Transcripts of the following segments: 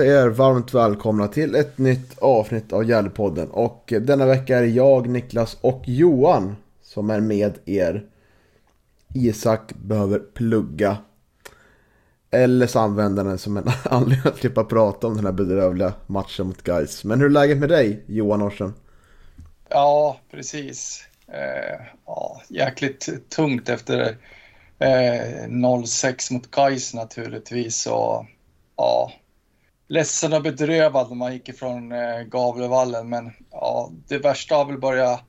Hälsar jag er varmt välkomna till ett nytt avsnitt av Gärdepodden. Och denna vecka är det jag, Niklas och Johan som är med er. Isak behöver plugga. Eller så använder den som en anledning att slippa prata om den här bedrövliga matchen mot Gais. Men hur är läget med dig, Johan Orsen? Ja, precis. Eh, ja, jäkligt tungt efter eh, 0-6 mot Gais naturligtvis. Och, ja, ledsen och bedrövad när man gick ifrån eh, Gavlevallen. Men ja, det värsta har väl börjat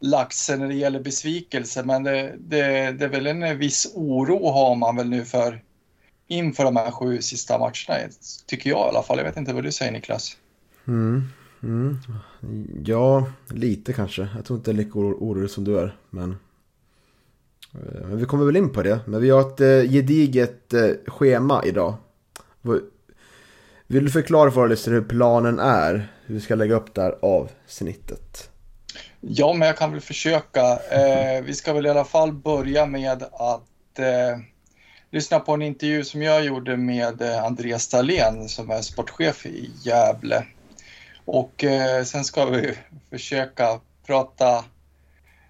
lagt när det gäller besvikelse. Men det, det, det är väl en viss oro har man väl nu för inför de här sju sista matcherna. Tycker jag i alla fall. Jag vet inte vad du säger Niklas. Mm. Mm. Ja, lite kanske. Jag tror inte jag är lika orolig som du är. Men, men vi kommer väl in på det. Men vi har ett eh, gediget eh, schema idag. Vill du förklara för oss hur planen är? Hur vi ska lägga upp det här avsnittet? Ja, men jag kan väl försöka. Eh, vi ska väl i alla fall börja med att eh, lyssna på en intervju som jag gjorde med eh, Andreas Dahlén som är sportchef i Gävle. Och eh, sen ska vi försöka prata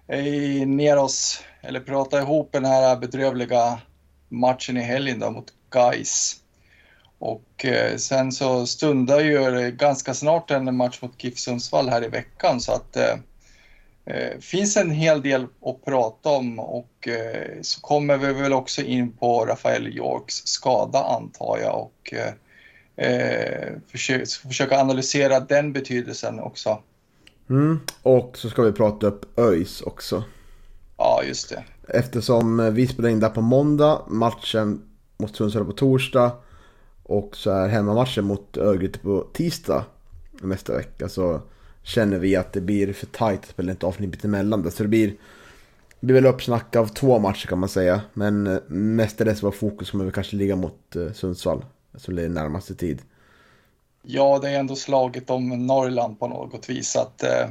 eh, ner oss, eller prata ihop den här bedrövliga matchen i helgen då, mot Gais. Och eh, sen så stundar ju ganska snart en match mot GIF Sundsvall här i veckan så att eh, eh, finns en hel del att prata om och så kommer vi väl också in på Rafael Yorks skada antar jag och försöka, försöka analysera den betydelsen också. Mm. Och så ska vi prata upp ÖIS också. Ja, just det. Eftersom vi spelar in där på måndag, matchen mot Sundsvall på torsdag och så är hemmamatchen mot Örgryte på tisdag nästa vecka så känner vi att det blir för tajt att spela ett avsnitt emellan det. Så det blir, det blir väl uppsnack av två matcher kan man säga. Men eh, mestadels var fokus kommer vi kanske ligga mot eh, Sundsvall. Som det är närmaste tid. Ja, det är ändå slaget om Norrland på något vis. Att, eh,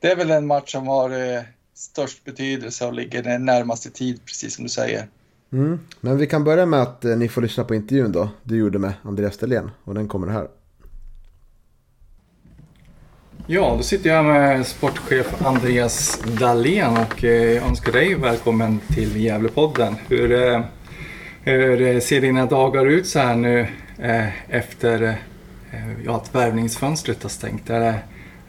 det är väl en match som har eh, störst betydelse och ligger den närmaste tid, precis som du säger. Mm. Men vi kan börja med att eh, ni får lyssna på intervjun då. Du gjorde med Andreas Dahlén och den kommer här. Ja, då sitter jag med sportchef Andreas Dahlén och eh, önskar dig välkommen till Gävlepodden. Hur, eh, hur eh, ser dina dagar ut så här nu eh, efter eh, ja, att värvningsfönstret har stängt? Är det,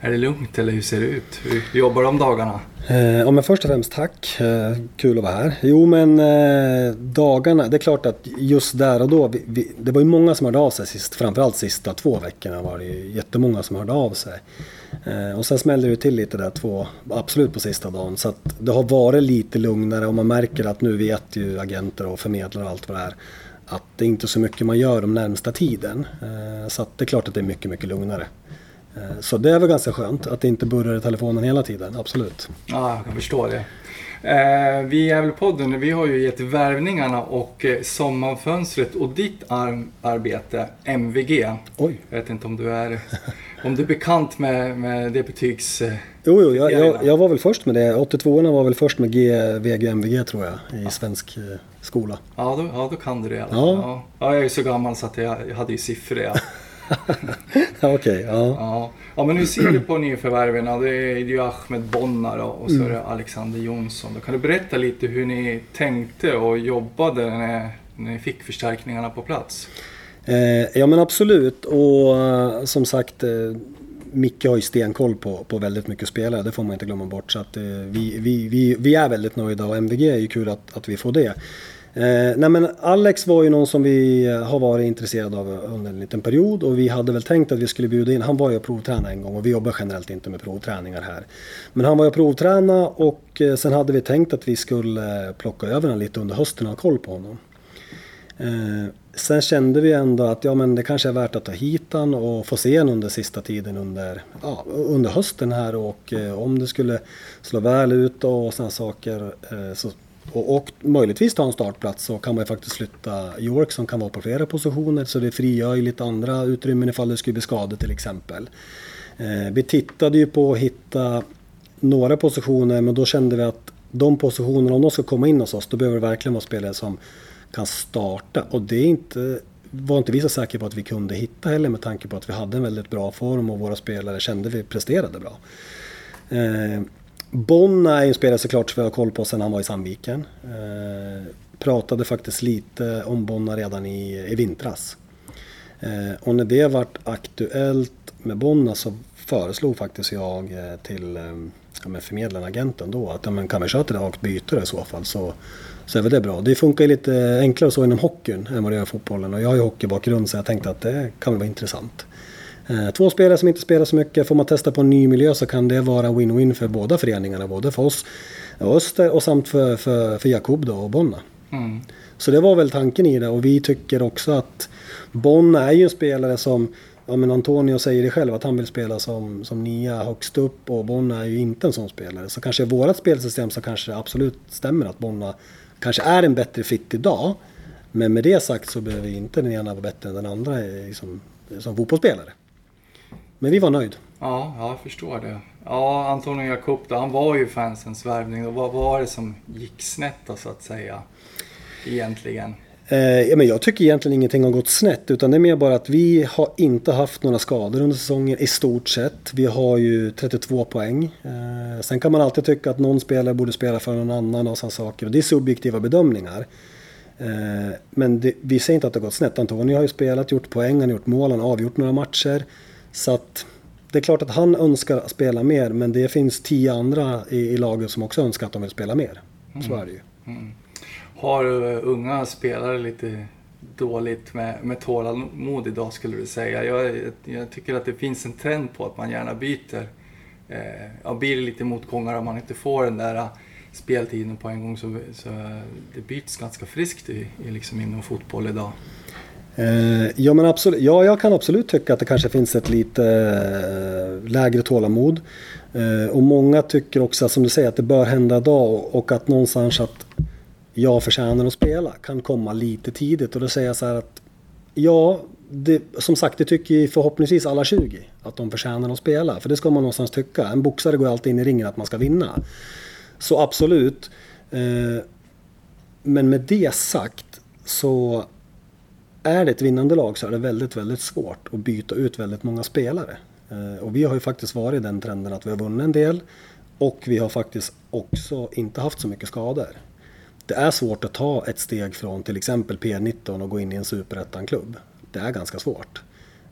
är det lugnt eller hur ser det ut? Hur jobbar du om dagarna? Eh, ja, men först och främst tack. Eh, kul att vara här. Jo men eh, dagarna, det är klart att just där och då, vi, vi, det var ju många som hörde av sig sist, framförallt sista två veckorna var det ju jättemånga som hörde av sig. Eh, och sen smällde det till lite där två, absolut på sista dagen. Så att det har varit lite lugnare och man märker att nu vet ju agenter och förmedlare och allt vad det är att det är inte så mycket man gör den närmsta tiden. Eh, så att det är klart att det är mycket, mycket lugnare. Eh, så det är väl ganska skönt att det inte burrar i telefonen hela tiden, absolut. Ja, jag kan förstå det. Eh, vi i Gävlepodden, vi har ju gett värvningarna och eh, sommarfönstret och ditt ar arbete, MVG. Oj. Jag vet inte om du är, om du är bekant med, med det betygs... Jo, jo jag, jag, jag, var väl först med det. 82 var väl först med G, VG, MVG tror jag, i ja. svensk skola. Ja då, ja, då kan du det. Ja. Ja. ja. jag är så gammal så att jag, jag hade ju siffror. Ja. Okej, okay, ja. ja. Ja, men hur ser du på nyförvärven? Det är ju Ahmed Bonnar och så är det Alexander Jonsson. Då kan du berätta lite hur ni tänkte och jobbade när, när ni fick förstärkningarna på plats? Eh, ja men absolut och uh, som sagt uh, Micke har ju stenkoll på, på väldigt mycket spelare, det får man inte glömma bort. Så att, uh, vi, vi, vi, vi är väldigt nöjda och MVG är ju kul att, att vi får det. Eh, nej men Alex var ju någon som vi eh, har varit intresserade av under en liten period och vi hade väl tänkt att vi skulle bjuda in, han var ju och provtränade en gång och vi jobbar generellt inte med provträningar här. Men han var ju och provtränade och eh, sen hade vi tänkt att vi skulle plocka över honom lite under hösten och ha koll på honom. Eh, sen kände vi ändå att ja, men det kanske är värt att ta hit han och få se honom under sista tiden under, ja, under hösten här och eh, om det skulle slå väl ut och sådana saker eh, så och, och möjligtvis ta en startplats så kan man ju faktiskt flytta York som kan vara på flera positioner så det frigör ju lite andra utrymmen ifall det skulle bli skador till exempel. Eh, vi tittade ju på att hitta några positioner men då kände vi att de positionerna, om de ska komma in hos oss, då behöver det verkligen vara spelare som kan starta. Och det är inte, var inte vi så säkra på att vi kunde hitta heller med tanke på att vi hade en väldigt bra form och våra spelare kände vi presterade bra. Eh, Bonna är en spelare såklart som vi har koll på sedan han var i Sandviken. Eh, pratade faktiskt lite om Bonna redan i, i vintras. Eh, och när det vart aktuellt med Bonna så föreslog faktiskt jag eh, till eh, ja, förmedlaren, agenten då, att ja, men kan vi köra ett rakt byte i så fall så, så är väl det bra. Det funkar ju lite enklare så inom hockeyn än vad det gör i fotbollen och jag har ju hockeybakgrund så jag tänkte att det kan väl vara intressant. Eh, två spelare som inte spelar så mycket, får man testa på en ny miljö så kan det vara win-win för båda föreningarna. Både för oss Öster och samt för, för, för Jakob då och Bonna. Mm. Så det var väl tanken i det och vi tycker också att Bonna är ju en spelare som Ja men Antonio säger det själv att han vill spela som, som nia högst upp och Bonna är ju inte en sån spelare. Så kanske i vårat spelsystem så kanske det absolut stämmer att Bonna kanske är en bättre fit idag. Men med det sagt så behöver inte den ena vara bättre än den andra liksom, som fotbollsspelare. Men vi var nöjd. Ja, jag förstår det. Ja, Antonio Jakob då, han var ju fansens värvning. Och vad var det som gick snett då, så att säga? Egentligen. Eh, ja, men jag tycker egentligen ingenting har gått snett. Utan det är mer bara att vi har inte haft några skador under säsongen i stort sett. Vi har ju 32 poäng. Eh, sen kan man alltid tycka att någon spelare borde spela för någon annan och sådana saker. Och det är subjektiva bedömningar. Eh, men det, vi säger inte att det har gått snett. Antonio har ju spelat, gjort poäng, han har gjort mål, han har avgjort några matcher. Så att det är klart att han önskar spela mer men det finns tio andra i, i laget som också önskar att de vill spela mer. Mm. Så är det ju. Mm. Har uh, unga spelare lite dåligt med, med tålamod idag skulle du säga? Jag, jag, tycker att det finns en trend på att man gärna byter. Eh, ja, blir det lite motgångar om man inte får den där uh, speltiden på en gång så, så det byts ganska friskt i, i liksom inom fotboll idag. Eh, ja, men absolut, ja, jag kan absolut tycka att det kanske finns ett lite eh, lägre tålamod. Eh, och många tycker också, som du säger, att det bör hända idag och att någonstans att jag förtjänar att spela kan komma lite tidigt. Och då säger jag så här att ja, det, som sagt, det tycker förhoppningsvis alla 20 att de förtjänar att spela. För det ska man någonstans tycka. En boxare går alltid in i ringen att man ska vinna. Så absolut. Eh, men med det sagt så är det ett vinnande lag så är det väldigt, väldigt svårt att byta ut väldigt många spelare. Eh, och vi har ju faktiskt varit i den trenden att vi har vunnit en del och vi har faktiskt också inte haft så mycket skador. Det är svårt att ta ett steg från till exempel P19 och gå in i en superettan-klubb. Det är ganska svårt.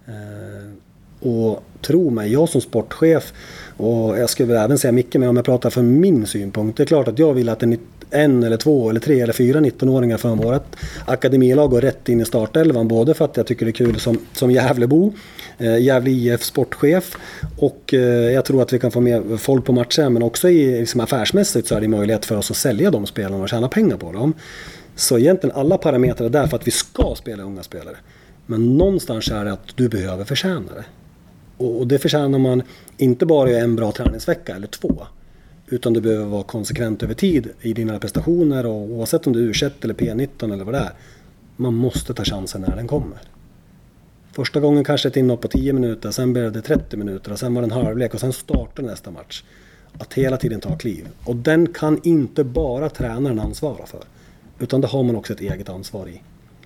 Eh, och tro mig, jag som sportchef och jag skulle även säga Micke, men om jag pratar från min synpunkt. Det är klart att jag vill att en en eller två eller tre eller fyra 19-åringar från vårt akademilag går rätt in i startelvan. Både för att jag tycker det är kul som, som Gävlebo, eh, Gävle IF sportchef och eh, jag tror att vi kan få med folk på matchen. Men också i, liksom affärsmässigt så är det möjlighet för oss att sälja de spelarna och tjäna pengar på dem. Så egentligen alla parametrar är där för att vi ska spela unga spelare. Men någonstans är det att du behöver förtjäna det. Och, och det förtjänar man inte bara i en bra träningsvecka eller två. Utan du behöver vara konsekvent över tid i dina prestationer och oavsett om du är U21 eller P19 eller vad det är. Man måste ta chansen när den kommer. Första gången kanske ett inhopp på 10 minuter, sen blev det 30 minuter och sen var det en halvlek och sen startar nästa match. Att hela tiden ta kliv. Och den kan inte bara tränaren ansvara för. Utan det har man också ett eget ansvar i.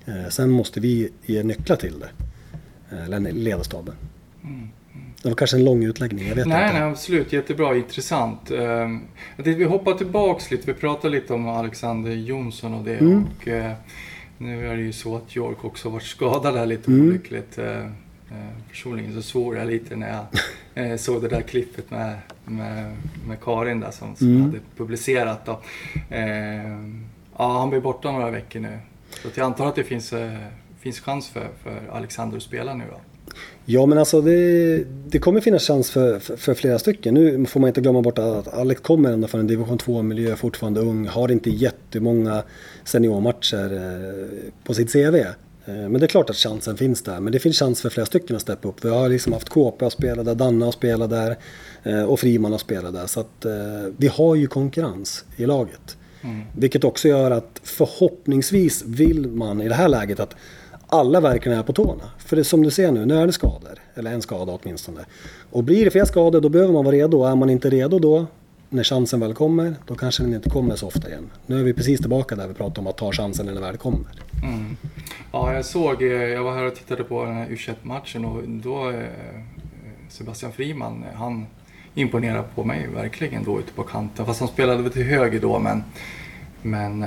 Eh, sen måste vi ge nycklar till det. Eh, eller ledarstaben. Mm. Det var kanske en lång utläggning, jag vet nej, inte. Nej, absolut. Jättebra, intressant. Ehm, vi hoppar tillbaks lite. Vi pratade lite om Alexander Jonsson och det. Mm. Och, eh, nu är det ju så att York också varit skadad där lite mm. olyckligt. Eh, eh, personligen så svor jag lite när jag såg det där klippet med, med, med Karin där som, som mm. hade publicerat. Då. Ehm, Ja, han blir borta några veckor nu. Så jag antar att det finns, finns chans för, för Alexander att spela nu då. Ja men alltså det, det kommer finnas chans för, för, för, flera stycken. Nu får man inte glömma bort att Alex kommer ändå från en division 2-miljö, fortfarande ung, har inte jättemånga seniormatcher eh, på sitt CV. Eh, men det är klart att chansen finns där. Men det finns chans för flera stycken att steppa upp. Vi har liksom haft KP att spela där, Danne att spela där eh, och Friman att spela där. Så att vi har ju konkurrens i laget. Mm. Vilket också gör att förhoppningsvis vill man i det här läget att alla verkligen är på tårna. För det som du ser nu, nu är det skador. Eller en skada åtminstone. Och blir det fler skador då behöver man vara redo. Är man inte redo då, när chansen väl kommer, då kanske den inte kommer så ofta igen. Nu är vi precis tillbaka där vi pratade om att ta chansen när den väl kommer. Mm. Ja, jag såg, eh, jag var här och tittade på den här u matchen och då eh, eh, Sebastian Friman, han imponerade på mig verkligen då ute på kanten. Fast han spelade väl till höger då men, men,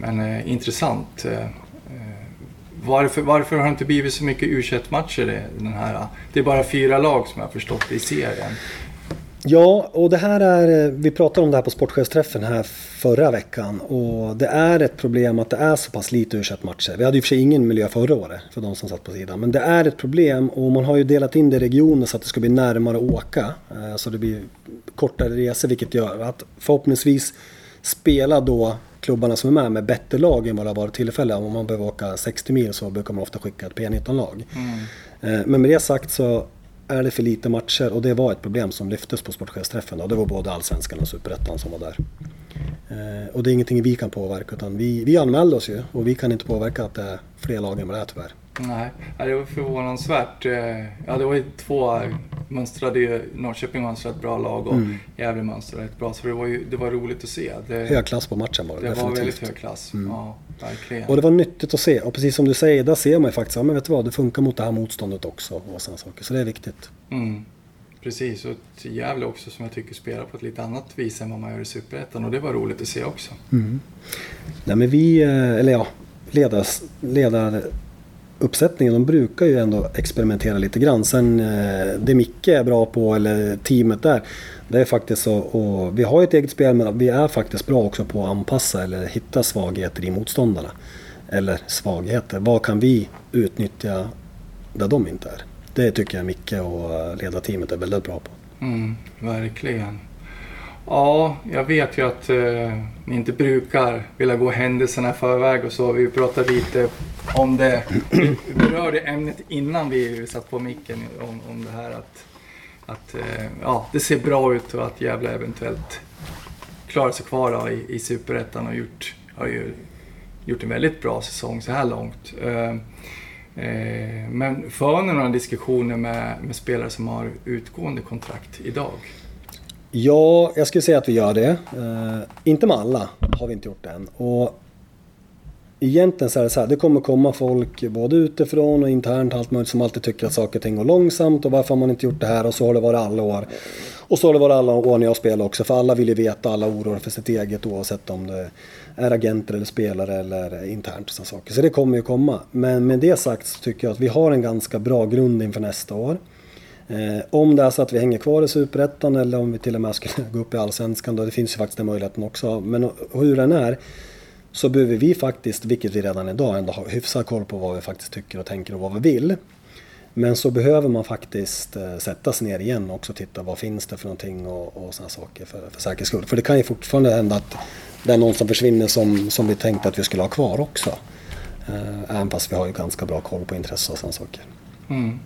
men intressant. Varför, varför har det inte blivit så mycket u matcher den här? Det är bara fyra lag som jag har förstått i serien. Ja, och det här är, vi pratade om det här på sportchefsträffen här förra veckan och det är ett problem att det är så pass lite u matcher. Vi hade ju för sig ingen miljö förra året för de som satt på sidan. Men det är ett problem och man har ju delat in det i regioner så att det ska bli närmare att åka. Eh, så det blir kortare resor vilket gör att förhoppningsvis spela då klubbarna som är med med bättre lag än vad det har varit tillfälle. Om man behöver åka 60 mil så brukar man ofta skicka ett P19-lag. Mm. Eh, men med det sagt så är det för lite matcher och det var ett problem som lyftes på sportchefsträffen. Och det var både allsvenskan och superettan som var där. Eh, och det är ingenting vi kan påverka utan vi, vi anmälde oss ju och vi kan inte påverka att det är fler lag än vad det är tyvärr. Nej, det var förvånansvärt. Eh, ja, det var ju två mönstrade, Norrköping mönstrade ett bra lag och mm. Gävle mönstrade ett bra. Så det var, ju, det var roligt att se. Det, hög klass på matchen var det Det definitivt. var väldigt hög klass, mm. ja, verkligen. Och det var nyttigt att se. Och precis som du säger, där ser man ju faktiskt, ja men vet du vad, det funkar mot det här motståndet också. Och sådana saker. Så det är viktigt. Mm. Precis, och Gävle också som jag tycker spelar på ett lite annat vis än vad man gör i Superettan. Och det var roligt att se också. Mm. Nej men vi, eh, eller ja, ledars, ledar uppsättningen, de brukar ju ändå experimentera lite grann. Sen eh, det Micke är bra på, eller teamet där, det är faktiskt så, och vi har ett eget spel men vi är faktiskt bra också på att anpassa eller hitta svagheter i motståndarna. Eller svagheter, vad kan vi utnyttja där de inte är? Det tycker jag Micke och eh, ledarteamet är väldigt bra på. Mm, verkligen. Ja, jag vet ju att eh, ni inte brukar vilja gå händelserna i förväg och så. Vi pratade lite om det. Vi berörde ämnet innan vi satt på micken om, om det här att, att eh, ja, det ser bra ut och att Gävle eventuellt klarar sig kvar då, i, i Superettan och gjort, har ju gjort en väldigt bra säsong så här långt. Eh, eh, men för ni några diskussioner med, med spelare som har utgående kontrakt idag? Ja, jag skulle säga att vi gör det. Eh, inte med alla har vi inte gjort det än. Och egentligen så är det så här, det kommer komma folk både utifrån och internt allt möjligt som alltid tycker att saker och ting går långsamt och varför har man inte gjort det här och så har det varit alla år. Och så har det varit alla år när jag spelar också för alla vill ju veta, alla oroar för sitt eget oavsett om det är agenter eller spelare eller internt och sådana saker. Så det kommer ju komma. Men med det sagt så tycker jag att vi har en ganska bra grund inför nästa år. Eh, om det är så att vi hänger kvar i Superettan eller om vi till och med skulle gå upp i Allsvenskan, då, det finns ju faktiskt den möjligheten också. Men hur den är, så behöver vi faktiskt, vilket vi redan idag ändå har hyfsad koll på vad vi faktiskt tycker och tänker och vad vi vill. Men så behöver man faktiskt eh, sätta sig ner igen och också titta vad finns det för någonting och, och sådana saker för, för säkerhets skull. För det kan ju fortfarande hända att det är någon som försvinner som, som vi tänkte att vi skulle ha kvar också. Eh, även fast vi har ju ganska bra koll på intresse och sådana saker. Mm.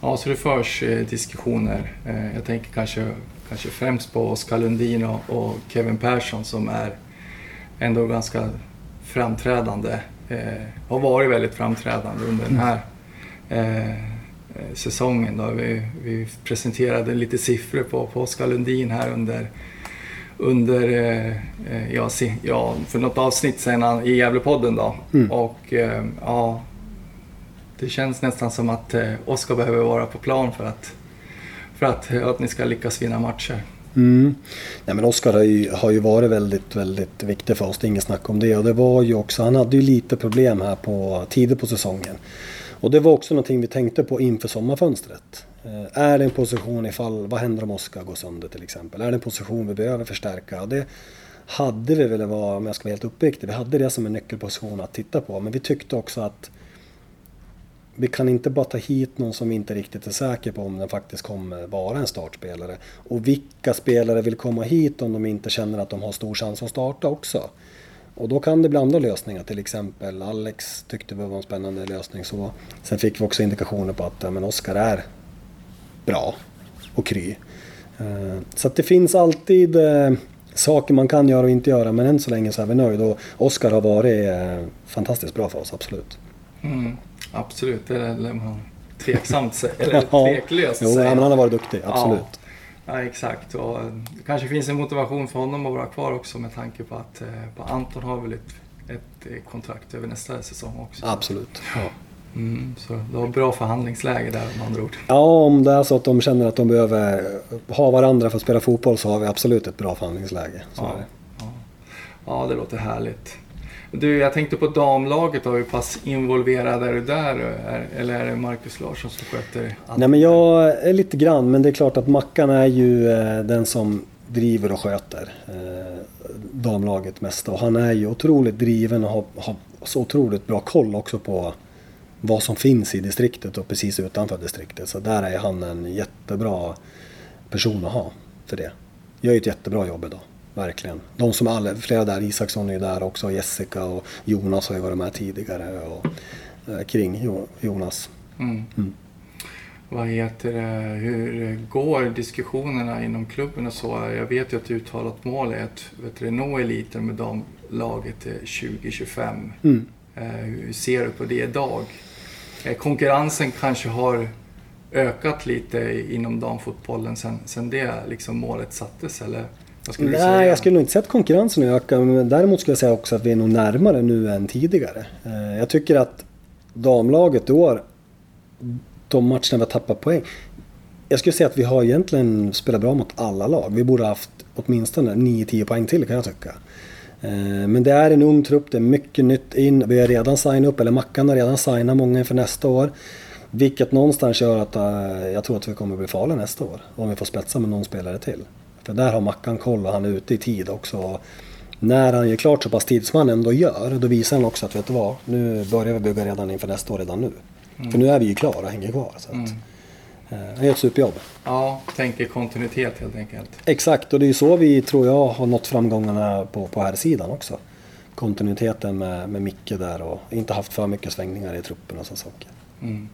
Ja, så det förs eh, diskussioner. Eh, jag tänker kanske, kanske främst på Oskar Lundin och, och, Kevin Persson som är ändå ganska framträdande. Eh, har varit väldigt framträdande under den här eh, säsongen. Då. Vi, vi, presenterade lite siffror på, på Oskar Lundin här under under, eh, ja, ja, för något avsnitt sen i Gävlepodden då. Mm. Och eh, ja, det känns nästan som att eh, Oskar behöver vara på plan för att, för att, att ni ska lyckas vinna matcher. Mm. Nej, men Oskar har ju, har ju varit väldigt, väldigt viktig för oss, det är inget snack om det. Och det var ju också, han hade ju lite problem här på tidigt på säsongen. Och det var också någonting vi tänkte på inför sommarfönstret. Eh, är det en position ifall, vad händer om Oskar går sönder till exempel? Är det en position vi behöver förstärka? Det hade vi velat vara, om jag ska vara helt uppriktig, vi hade det som en nyckelposition att titta på. Men vi tyckte också att vi kan inte bara ta hit någon som vi inte riktigt är säker på om den faktiskt kommer vara en startspelare. Och vilka spelare vill komma hit om de inte känner att de har stor chans att starta också? Och då kan det bli andra lösningar, till exempel Alex tyckte vi var en spännande lösning så. Sen fick vi också indikationer på att ja, men Oskar är bra och kry. Eh, så att det finns alltid eh, saker man kan göra och inte göra men än så länge så är vi nöjda och Oskar har varit eh, fantastiskt bra för oss, absolut. Mm, absolut, det är man tveksamt eller Ja. tveklöst Jo, säga. men han har varit duktig, absolut. Ja, ja exakt. Och det kanske finns en motivation för honom att vara kvar också med tanke på att eh, på Anton har väl ett, ett eh, kontrakt över nästa säsong också. Absolut. Ja. Mm, så det var bra förhandlingsläge där med andra ord. ja, om det är så att de känner att de behöver ha varandra för att spela fotboll så har vi absolut ett bra förhandlingsläge. Så Ja. det. Ja. ja, det låter härligt. Du, jag tänkte på damlaget då. Hur pass involverad är du där? Eller är det Marcus Larsson som sköter allt? Nej men jag är lite grann, men det är klart att Mackan är ju eh, den som driver och sköter eh, damlaget mest. Och han är ju otroligt driven och har, har så otroligt bra koll också på vad som finns i distriktet och precis utanför distriktet. Så där är han en jättebra person att ha för det. Gör ju ett jättebra jobb idag, verkligen. De som alla, flera där, Isaksson är där också, Jessica och Jonas har ju varit med tidigare och eh, kring Jo- Jonas. Mm. Mm. Vad heter det? Hur går diskussionerna inom klubben och så? Jag vet ju att uttalat mål är att vet du, nå eliten med damlaget till 2025. Mm. Eh, Hur ser du på det idag? Eh, Konkurrensen kanske har ökat lite inom damfotbollen sen, sen det liksom målet sattes, eller? Du säga? Nej, jag skulle nog inte säga att konkurrensen ökar. Men däremot skulle jag säga också att vi är nog närmare nu än tidigare. Eh, Jag tycker att damlaget i år, de matcherna vi har tappat poäng. Jag skulle säga att vi har egentligen spelat bra mot alla lag. Vi borde ha haft åtminstone 9-10 poäng till kan jag tycka. Eh, Men det är en ung trupp, det är mycket nytt in. Vi har redan signat upp, eller Mackan har redan signat många inför nästa år. Vilket någonstans gör att eh, jag tror att vi kommer bli farliga nästa år. Om vi får spetsa med någon spelare till. För där har Mackan koll och han är ute i tid också. Och när han gör klart så pass tidigt som han ändå gör, då visar han också att vet du vad, nu börjar vi bygga redan inför nästa år redan nu. För nu är vi ju klara och hänger kvar. Så att, Mm. eh, han gör ett superjobb. Ja, tänker kontinuitet helt enkelt. Exakt, och det är ju så vi tror jag har nått framgångarna på, på här sidan också. Kontinuiteten med, med Micke där och inte haft för mycket svängningar i truppen och sådana saker. Mm.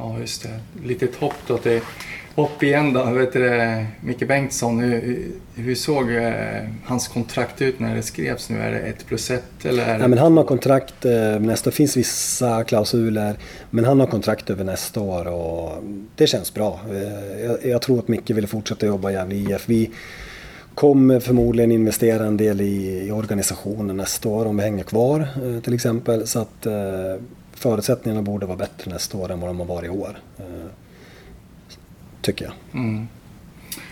Ja, just det. Litet hopp då till hopp igen då. Vet du, Micke Bengtsson, hur, hur såg eh, hans kontrakt ut när det skrevs nu? Är det ett plus ett eller? Det Nej, men han har kontrakt eh, nästa, det finns vissa klausuler, men han har kontrakt över nästa år och det känns bra. Eh, jag, jag tror att Micke vill fortsätta jobba i Gävle IF. Vi kommer förmodligen investera en del i, i organisationen nästa år om vi hänger kvar eh, till exempel. Så att eh, förutsättningarna borde vara bättre nästa år än vad de har varit i år. Eh, tycker jag. Mm.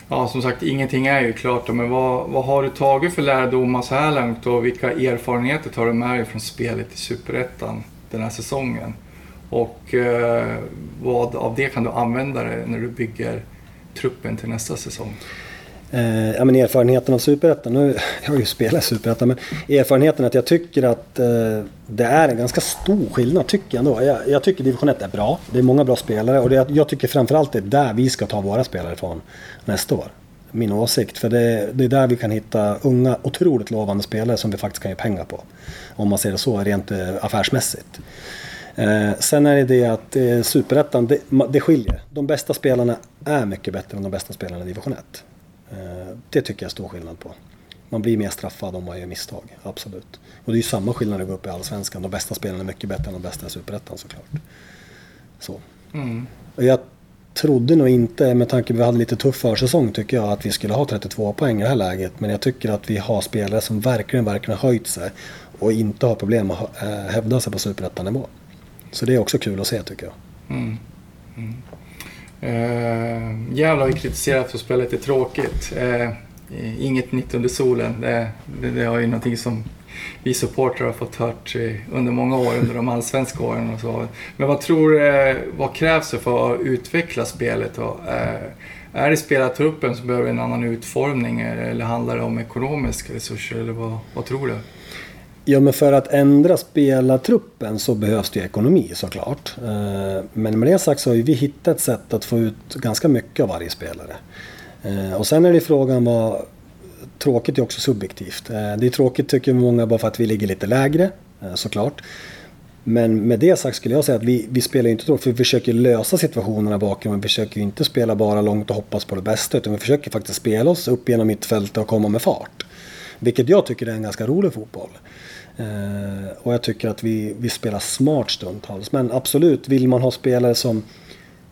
Ja, som sagt, ingenting är ju klart då, men vad, vad har du tagit för lärdomar så här långt och vilka erfarenheter tar du med dig från spelet i Superettan den här säsongen? Och eh, vad av det kan du använda dig när du bygger truppen till nästa säsong? Eh, ja, men erfarenheten av Superettan, nu jag har ju spelat i Superettan, men erfarenheten att jag tycker att eh, det är en ganska stor skillnad tycker jag ändå. Jag, jag tycker division 1 är bra, det är många bra spelare och det, jag tycker framförallt det är där vi ska ta våra spelare ifrån nästa år. Min åsikt, för det, det är där vi kan hitta unga, otroligt lovande spelare som vi faktiskt kan ge pengar på. Om man ser det så, rent eh, affärsmässigt. Eh, sen är det det att eh, Superettan, det, det skiljer. De bästa spelarna är mycket bättre än de bästa spelarna i division 1. Det tycker jag är stor skillnad på. Man blir mer straffad om man gör misstag, absolut. Och det är ju samma skillnad att gå upp i Allsvenskan. De bästa spelarna är mycket bättre än de bästa i Superettan såklart. Så. Mm. Och jag trodde nog inte, med tanke på att vi hade lite tuff försäsong, tycker jag att vi skulle ha 32 poäng i det här läget. Men jag tycker att vi har spelare som verkligen, verkligen har höjt sig och inte har problem att eh, hävda sig på Superettan-nivå. Så det är också kul att se tycker jag. Mm. Mm. Eh, uh, Gävle har ju kritiserat för att spelet är tråkigt. Eh, inget nytt under solen. Det, det, det är ju någonting som vi supportrar har fått hört under många år, under de allsvenska åren och så. Men vad tror du, vad krävs det för att utveckla spelet? Och, eh, är det spelartruppen som behöver en annan utformning eller handlar det om ekonomiska resurser eller vad, vad tror du? Ja, men för att ändra spelartruppen så behövs det ju ekonomi såklart. Eh, men med det sagt så har vi hittat ett sätt att få ut ganska mycket av varje spelare. Eh, och sen är det frågan vad... Tråkigt är också subjektivt. Eh, det är tråkigt tycker många bara för att vi ligger lite lägre, såklart. Men med det sagt skulle jag säga att vi, vi spelar inte tråkigt för vi försöker lösa situationerna bakom. Vi försöker inte spela bara långt och hoppas på det bästa utan vi försöker faktiskt spela oss upp genom mittfältet och komma med fart. Vilket jag tycker är en ganska rolig fotboll. Eh, och jag tycker att vi, vi spelar smart stundtals. Men absolut, vill man ha spelare som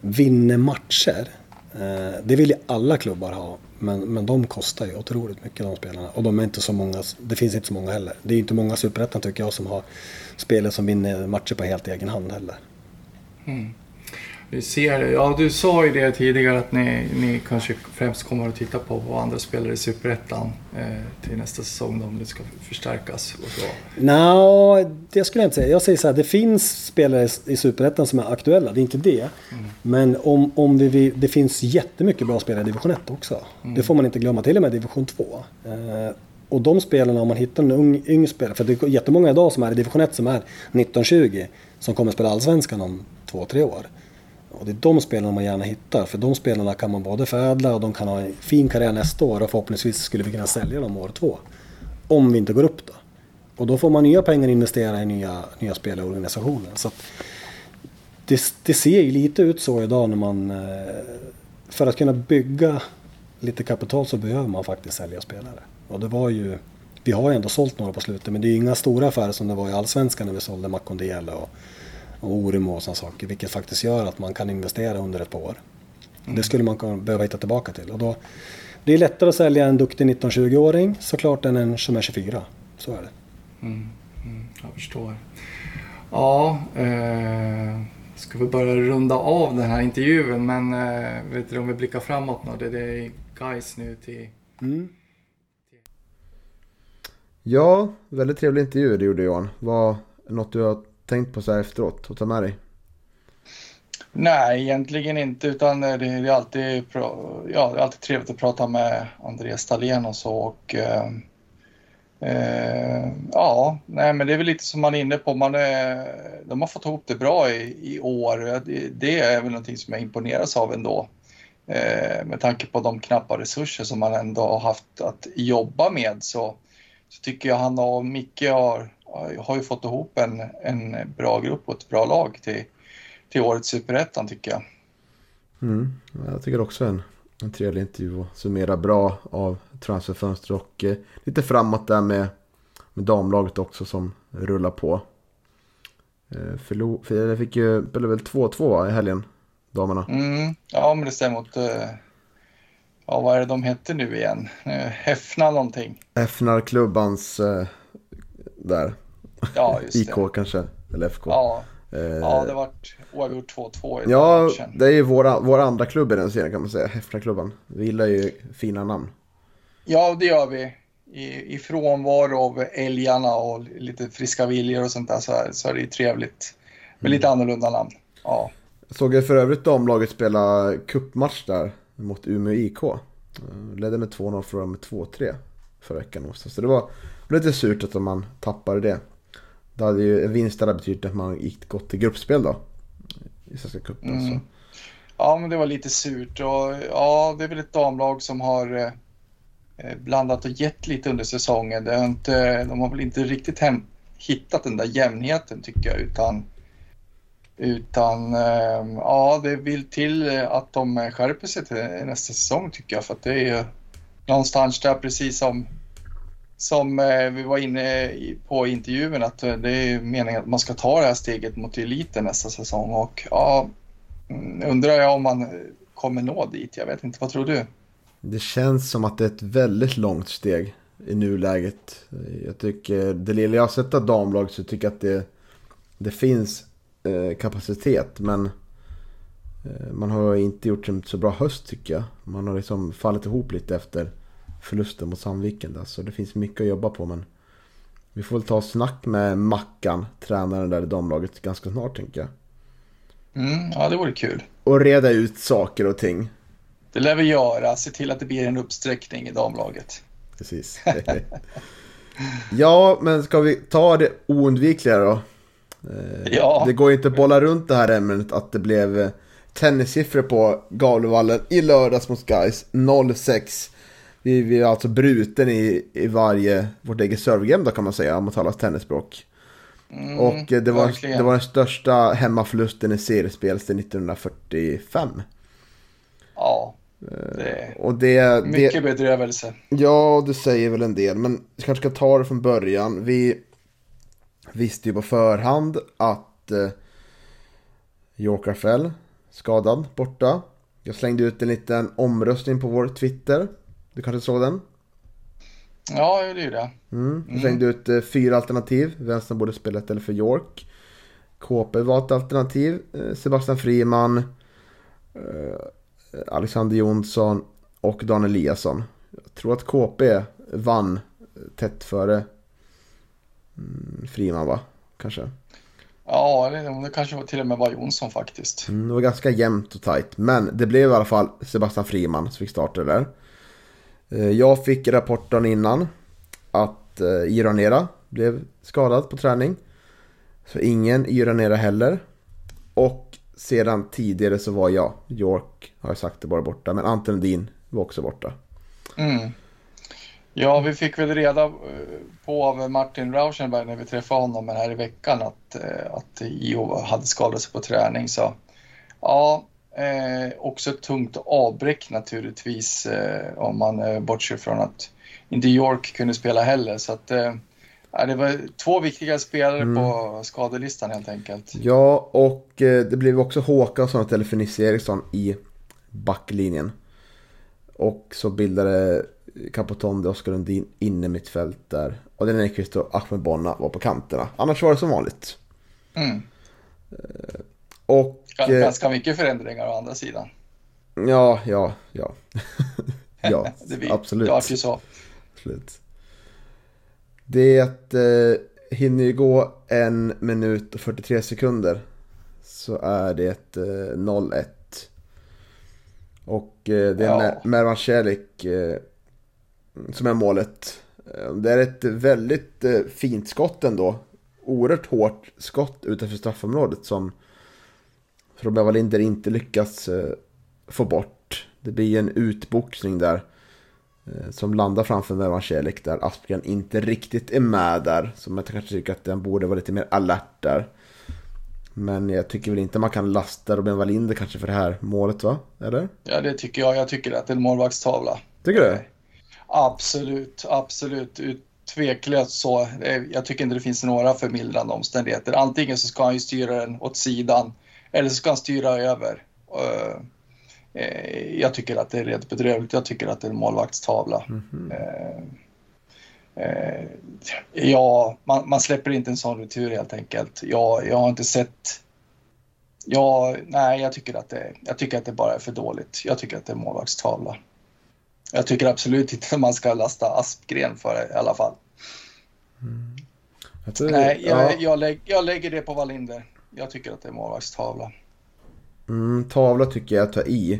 vinner matcher. Eh, det vill ju alla klubbar ha. Men, men de kostar ju otroligt mycket de spelarna. Och de är inte så många, det finns inte så många heller. Det är inte många superettan tycker jag som har spelare som vinner matcher på helt egen hand heller. Mm. Vi ser det. Ja, du sa ju det tidigare att ni, ni kanske främst kommer att titta på vad andra spelare i Superettan eh, till nästa säsong om det ska förstärkas och så. Nej, no, det skulle jag inte säga. Jag säger så här, det finns spelare i Superettan som är aktuella, det är inte det. Mm. Men om, om vi, det finns jättemycket bra spelare i division 1 också. Mm. Det får man inte glömma, till och med division 2. Eh, och de spelarna, om man hittar en ung, ung spelare, för det är jättemånga idag som är i division 1 som är 19-20, som kommer att spela allsvenskan om två, tre år. Och det är de spelarna man gärna hittar, för de spelarna kan man både förädla och de kan ha en fin karriär nästa år och förhoppningsvis skulle vi kunna sälja dem år två. Om vi inte går upp då. Och då får man nya pengar att investera i nya, nya spelarorganisationer. Så det, det, ser ju lite ut så idag när man... Eh, för att kunna bygga lite kapital så behöver man faktiskt sälja spelare. Och det var ju... Vi har ju ändå sålt några på slutet men det är ju inga stora affärer som det var i Allsvenskan när vi sålde Makondele och och Oremo och sådana saker. Vilket faktiskt gör att man kan investera under ett par år. Mm. Det skulle man behöva hitta tillbaka till. Och då, det är lättare att sälja en duktig 19-20-åring såklart än en som är 24. Så är det. Mm, mm, jag förstår. Ja, eh, ska vi börja runda av den här intervjun men eh, vet du om vi blickar framåt nu? Det, det är guys nu till... Mm. Ja, väldigt trevlig intervju det gjorde Johan. Vad, något du har tänkt på så här efteråt och ta med dig? Nej, egentligen inte utan det är alltid, ja, det är alltid trevligt att prata med Andreas Dahlén och så och eh, eh, ja, nej men det är väl lite som man är inne på, man är, de har fått ihop det bra i, i år. Det, det, är väl någonting som jag imponeras av ändå. Eh, med tanke på de knappa resurser som man ändå har haft att jobba med så, så tycker jag han och Micke har har ju fått ihop en, en bra grupp och ett bra lag till, till årets superettan tycker jag. Mm, jag tycker också en, en trevlig intervju och summera bra av transferfönster och eh, lite framåt där med, med damlaget också som rullar på. Eh, förlo, för jag fick ju, spelade väl 2-2 i helgen, damerna. Mm, ja, men det stämmer mot, eh, ja vad är det de hette nu igen? Eh, Häfna någonting. Häfnar klubbans eh, där. Ja, just IK det. kanske, eller FK. Ja, eh, ja det vart oavgjort 2-2 i Ja, matchen. det är ju vår, vår andra klubb i den serien kan man säga, Häftraklubben. Vi gillar ju fina namn. Ja, det gör vi. I, i frånvaro av älgarna och lite friska viljor och sånt där så är, så är det ju trevligt. Med mm. lite annorlunda namn. Ja. Jag såg för övrigt damlaget spela cupmatch där mot Umeå IK. Ledde med 2-0 förlorade med 2-3 förra veckan. Så det var lite surt att man tappade det. Det hade ju, en vinst hade betytt att man gick gott till gruppspel då. I Svenska cupen. Mm. Ja, men det var lite surt och ja, det är väl ett damlag som har eh, eh blandat och gett lite under säsongen. Det inte, de har väl inte riktigt hem, hittat den där jämnheten tycker jag utan utan eh, ja, det vill till att de skärper sig till nästa säsong tycker jag för att det är ju någonstans där precis som som eh, vi var inne på i intervjun att eh, det är meningen att man ska ta det här steget mot eliten nästa säsong och ja, mm, undrar jag om man kommer nå dit. Jag vet inte, vad tror du? Det känns som att det är ett väldigt långt steg i nuläget. Jag tycker, det lilla jag har sett av damlag så tycker jag att det, det finns eh, kapacitet men eh, man har inte gjort en så bra höst tycker jag. Man har liksom fallit ihop lite efter förlusten mot Sandviken där. Så det finns mycket att jobba på men vi får väl ta snack med Mackan, tränaren där i damlaget, ganska snart tänker jag. Mm, ja, det vore kul. Och reda ut saker och ting. Det lär vi göra. Se till att det blir en uppsträckning i damlaget. Precis. ja, men ska vi ta det oundvikliga då? Eh, Ja. Det går ju inte att bolla runt det här ämnet att det blev eh, tennissiffror på Gavlevallen i lördags mot Guys 0-6. Vi, är alltså bruten i, i varje, vårt eget servegame då kan man säga, om man talar tennisspråk. Mm, Och eh, det var, verkligen. det var den största hemmaförlusten i seriespel sedan 1945. Ja, det Och det, det, mycket bedrövelse. Ja, det säger väl en del. Men vi kanske ska ta det från början. Vi visste ju på förhand att eh, York Rafael skadad borta. Jag slängde ut en liten omröstning på vår Twitter. Du kanske såg den? Ja, det är ju det. Mm. Jag slängde ut eh, fyra alternativ. Vem som borde spela istället för York. KP var ett alternativ. Eh, Sebastian Friman. Eh, Alexander Jonsson och Dan Eliasson. Jag tror att KP vann tätt före mm, Friman va? Kanske. Ja, det, det kanske var till och med var Jonsson faktiskt. Mm, det var ganska jämnt och tajt. Men det blev i alla fall Sebastian Friman som fick starta det där. Eh, jag fick rapporten innan att eh, Iranera blev skadad på träning. Så ingen Iranera heller. Och sedan tidigare så var jag, York har jag sagt det bara borta, men Anton Din var också borta. Mm. Ja, vi fick väl reda eh, på av Martin Rauschenberg när vi träffade honom här i veckan att, att Io hade skadat sig på träning. Så ja, eh, också ett tungt avbräck naturligtvis eh, om man eh, bortser från att inte York kunde spela heller. Så att, eh, det var två viktiga spelare på skadelistan helt enkelt. Ja, och eh, det blev också Håkansson och Felice Eriksson i backlinjen. Och så bildade Capotonde, Oskar Lundin inne mitt fält där. Och den Nyqvist och Ahmed Bonna var på kanterna. Annars var det som vanligt. Mm. Och eh, Ganska mycket förändringar å andra sidan. ja, ja, ja. ja, det blir, absolut. Det vart ju så. absolut. Det eh, hinner ju gå en minut och 43 sekunder. Så är det eh, 0-1. Och eh, det är Ja. Mer- Mervan Celik eh, som är målet. Eh, Det är ett väldigt eh, fint skott ändå. Oerhört hårt skott utanför straffområdet som Robert Wallinder inte lyckas eh, få bort. Det blir en utboxning där. eh, Som landar framför Mervan Celik där Aspgren inte riktigt är med där. Så man kanske tycker att den borde vara lite mer alert där. Men jag tycker väl inte man kan lasta Robin Wallinder kanske för det här målet va? Eller? Ja, det tycker jag. Jag tycker att det är en målvaktstavla. Tycker du? Absolut, absolut. Ut- Tveklöst så. Eh, Jag tycker inte det finns några förmildrande omständigheter. Antingen så ska han ju styra den åt sidan eller så ska han styra över. Eh, eh, Jag tycker att det är rent bedrövligt. Jag tycker att det är en målvaktstavla. Eh, eh, Ja, man, man släpper inte en sån retur helt enkelt. Jag, jag har inte sett... Ja, nej, jag tycker, att det, jag tycker att det bara är för dåligt. Jag tycker att det är målvaktstavla. Jag tycker absolut inte att man ska lasta Aspgren för det i alla fall. Jag tror, Nej, jag, ja. jag, lägg, jag lägger det på Wallinder. Jag tycker att det är målvaktstavla. Mm, tavla tycker jag tar i.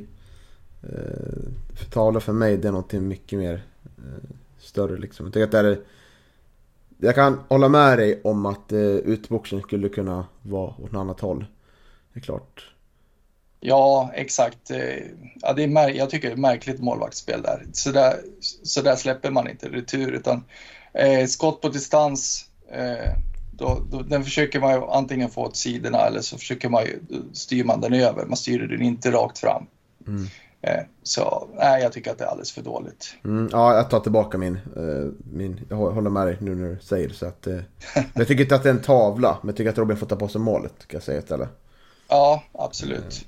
Eh, för tavla för mig det är någonting mycket mer eh, större liksom. Jag tycker att det är... Jag kan hålla med dig om att eh, utboxning skulle kunna vara åt något annat håll. Det är klart. Ja, exakt. Eh, Ja, det är jag tycker det är märkligt målvaktsspel där. Så där, så där släpper man inte retur utan eh, skott på distans. Eh, då, då, den försöker man ju antingen få åt sidorna eller så försöker man ju, styr man den över. Man styr den inte rakt fram. Mm. Eh, så nej, jag tycker att det är alldeles för dåligt. Mm, ja, jag tar tillbaka min, eh, min... Jag hå- håller med dig nu när du säger det. Så att, eh, men jag tycker inte att det är en tavla. Men jag tycker att Robin får ta på sig målet. Kan jag säga istället. Ja, absolut.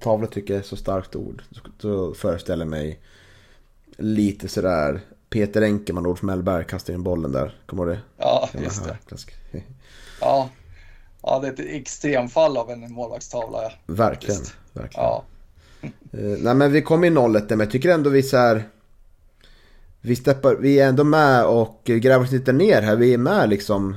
Tavla tycker jag är så starkt ord. Så föreställer mig lite sådär Peter Enkelman, Olof Mellberg kastar in bollen där. Kommer du det? Ja, just det. Ja. ja, det är ett extremfall av en målvaktstavla. Ja. Verkligen. Verkligen. Ja, Eh, nej men vi kom i nollet där, men jag tycker ändå vi så här. Vi, steppar, vi är ändå med och gräver oss lite ner här. Vi är med liksom.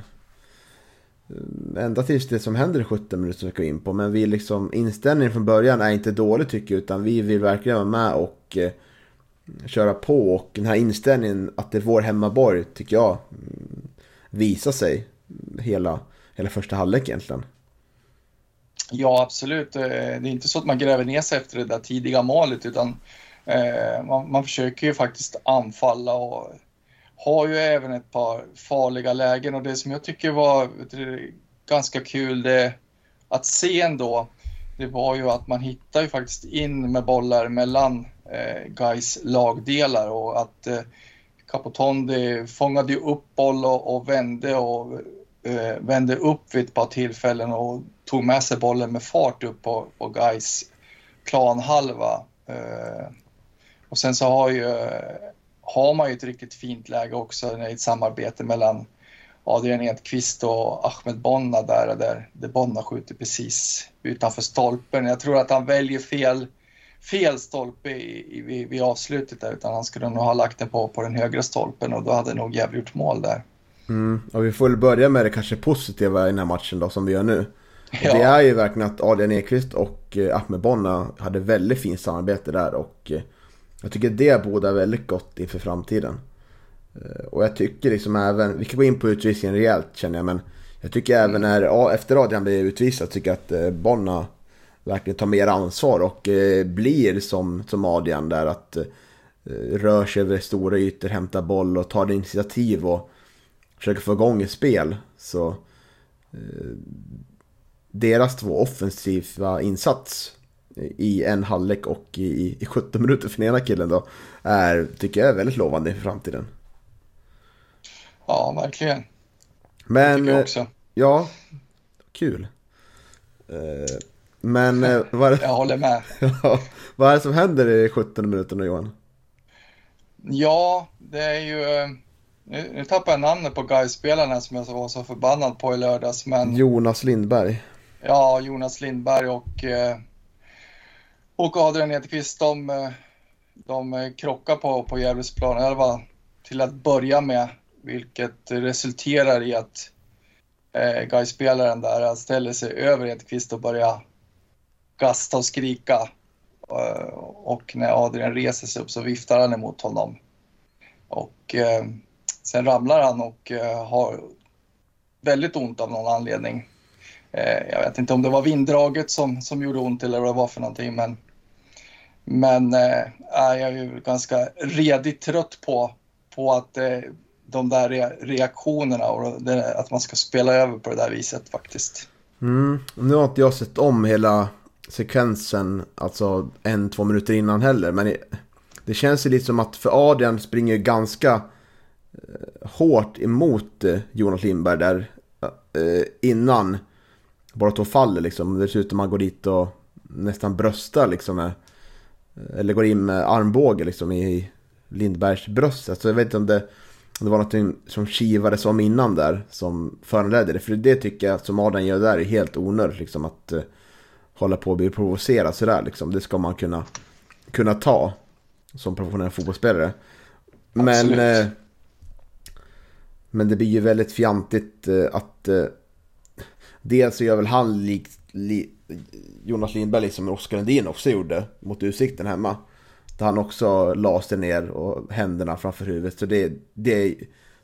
ända tills det som händer i 17 minuter som vi ska in på. Men vi liksom, inställningen från början är inte dålig tycker jag. Utan vi vill verkligen vara med och eh, köra på. Och den här inställningen att det är vår hemmaborg tycker jag mm, visar sig hela, hela första halvlek egentligen. Ja, absolut. Eh, det är inte så att man gräver ner sig efter det där tidiga målet utan eh, man, man försöker ju faktiskt anfalla och har ju även ett par farliga lägen och det som jag tycker var ganska kul det, att se ändå, det var ju att man hittar ju faktiskt in med bollar mellan eh, Gais lagdelar och att eh, Capotondi fångade ju upp boll och, och vände och eh, vände upp vid ett par tillfällen och tog med sig bollen med fart upp på, på Gais planhalva. Eh, och sen så har ju eh, har man ju ett riktigt fint läge också i ett samarbete mellan Adrian Edqvist och Ahmed Bonna där, där, där Bonna skjuter precis utanför stolpen. Jag tror att han väljer fel, fel stolpe i, i, vid, avslutet där, utan han skulle nog ha lagt den på, på den högra stolpen och då hade nog Gävle gjort mål där. Mm, och vi får väl börja med det kanske positiva i den här matchen då, som vi gör nu. Ja. Det är ju verkligen att Adrian Ekvist och eh, Ahmed Bonna hade väldigt fint samarbete där och eh, jag tycker det båda väldigt gott inför framtiden. Eh, och jag tycker liksom även, vi kan gå in på utvisningen rejält känner jag, men jag tycker även när, efter Adrian blir utvisad, tycker jag att eh, Bonna verkligen tar mer ansvar och eh, blir som, som Adrian där att rör sig över stora ytor, hämtar boll och tar initiativ och försöker få igång ett spel. Så deras två offensiva insats i en halvlek och i, i 17 minuter för den ena killen då är, tycker jag är väldigt lovande för framtiden. Ja, verkligen. Men, det jag också. ja, kul. Eh, men eh, vad är, Jag håller med. vad är det som händer i 17 minuter Johan? Ja, det är ju... Eh, nu, nu tappar jag namnet på Gais-spelarna som jag var så förbannad på i lördags. Men... Jonas Lindberg. Ja, Jonas Lindberg och och Adrian Edqvist, de, de krockar på, på Gävles planhalva till att börja med, vilket resulterar i att eh, Gais-spelaren där ställer sig över Edqvist och börjar gasta och skrika. Eh, och när Adrian reser sig upp så viftar han emot honom. Och eh, sen ramlar han och eh, har väldigt ont av någon anledning. Eh, jag vet inte om det var vinddraget som, som gjorde ont eller vad det var för någonting, men men eh, jag är ju ganska redigt trött på, på att eh, de där reaktionerna och det, att man ska spela över på det där viset faktiskt. Mm. Nu har inte jag sett om hela sekvensen, alltså en, två minuter innan heller. Men det känns ju lite som att för Adrian springer ganska eh, hårt emot eh, Jonas Lindberg där eh, innan bara två faller liksom. Dessutom man går dit och nästan bröstar liksom med eller går in med armbåge liksom i Lindbergs bröst. Alltså jag vet inte om det, det var något som kivades om innan där som föranledde det. För det tycker jag som Adrian gör där är helt onödigt liksom att uh, hålla på och bli provocerad sådär liksom. Det ska man kunna, kunna ta som professionell fotbollsspelare. Men, uh, men det blir ju väldigt fjantigt uh, att dels så gör väl han likt li, Jonas Lindberg liksom Oskar Lundin också gjorde mot Utsikten hemma. Där han också la sig ner och händerna framför huvudet. Så det, det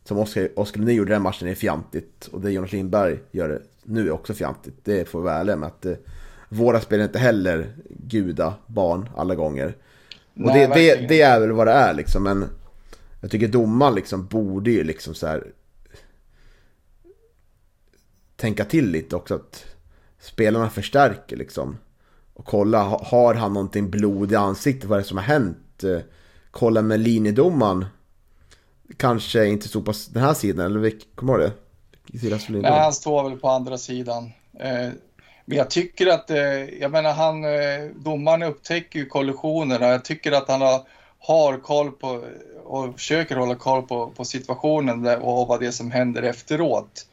som Oskar, Oskar Lundin gjorde den matchen är fjantigt. Och det Jonas Lindberg gör nu är också fjantigt. Det får vi vara ärliga med. Att eh, våra spel är inte heller guda barn alla gånger. Och Nej, det, det, det, är väl vad det är liksom. Men jag tycker domaren liksom borde ju liksom så här tänka till lite också. att spelarna förstärker liksom. Och kolla, har han någonting blod i ansiktet? Vad är det som har hänt? Eh, kolla med linjedomaren. Kanske inte stod på den här sidan, eller kommer du ihåg det? Nej, han står väl på andra sidan. Eh, men jag tycker att, eh, jag menar han, domaren upptäcker ju kollisionerna. Jag tycker att han har, har koll på och försöker hålla koll på, på situationen och vad det är som händer efteråt.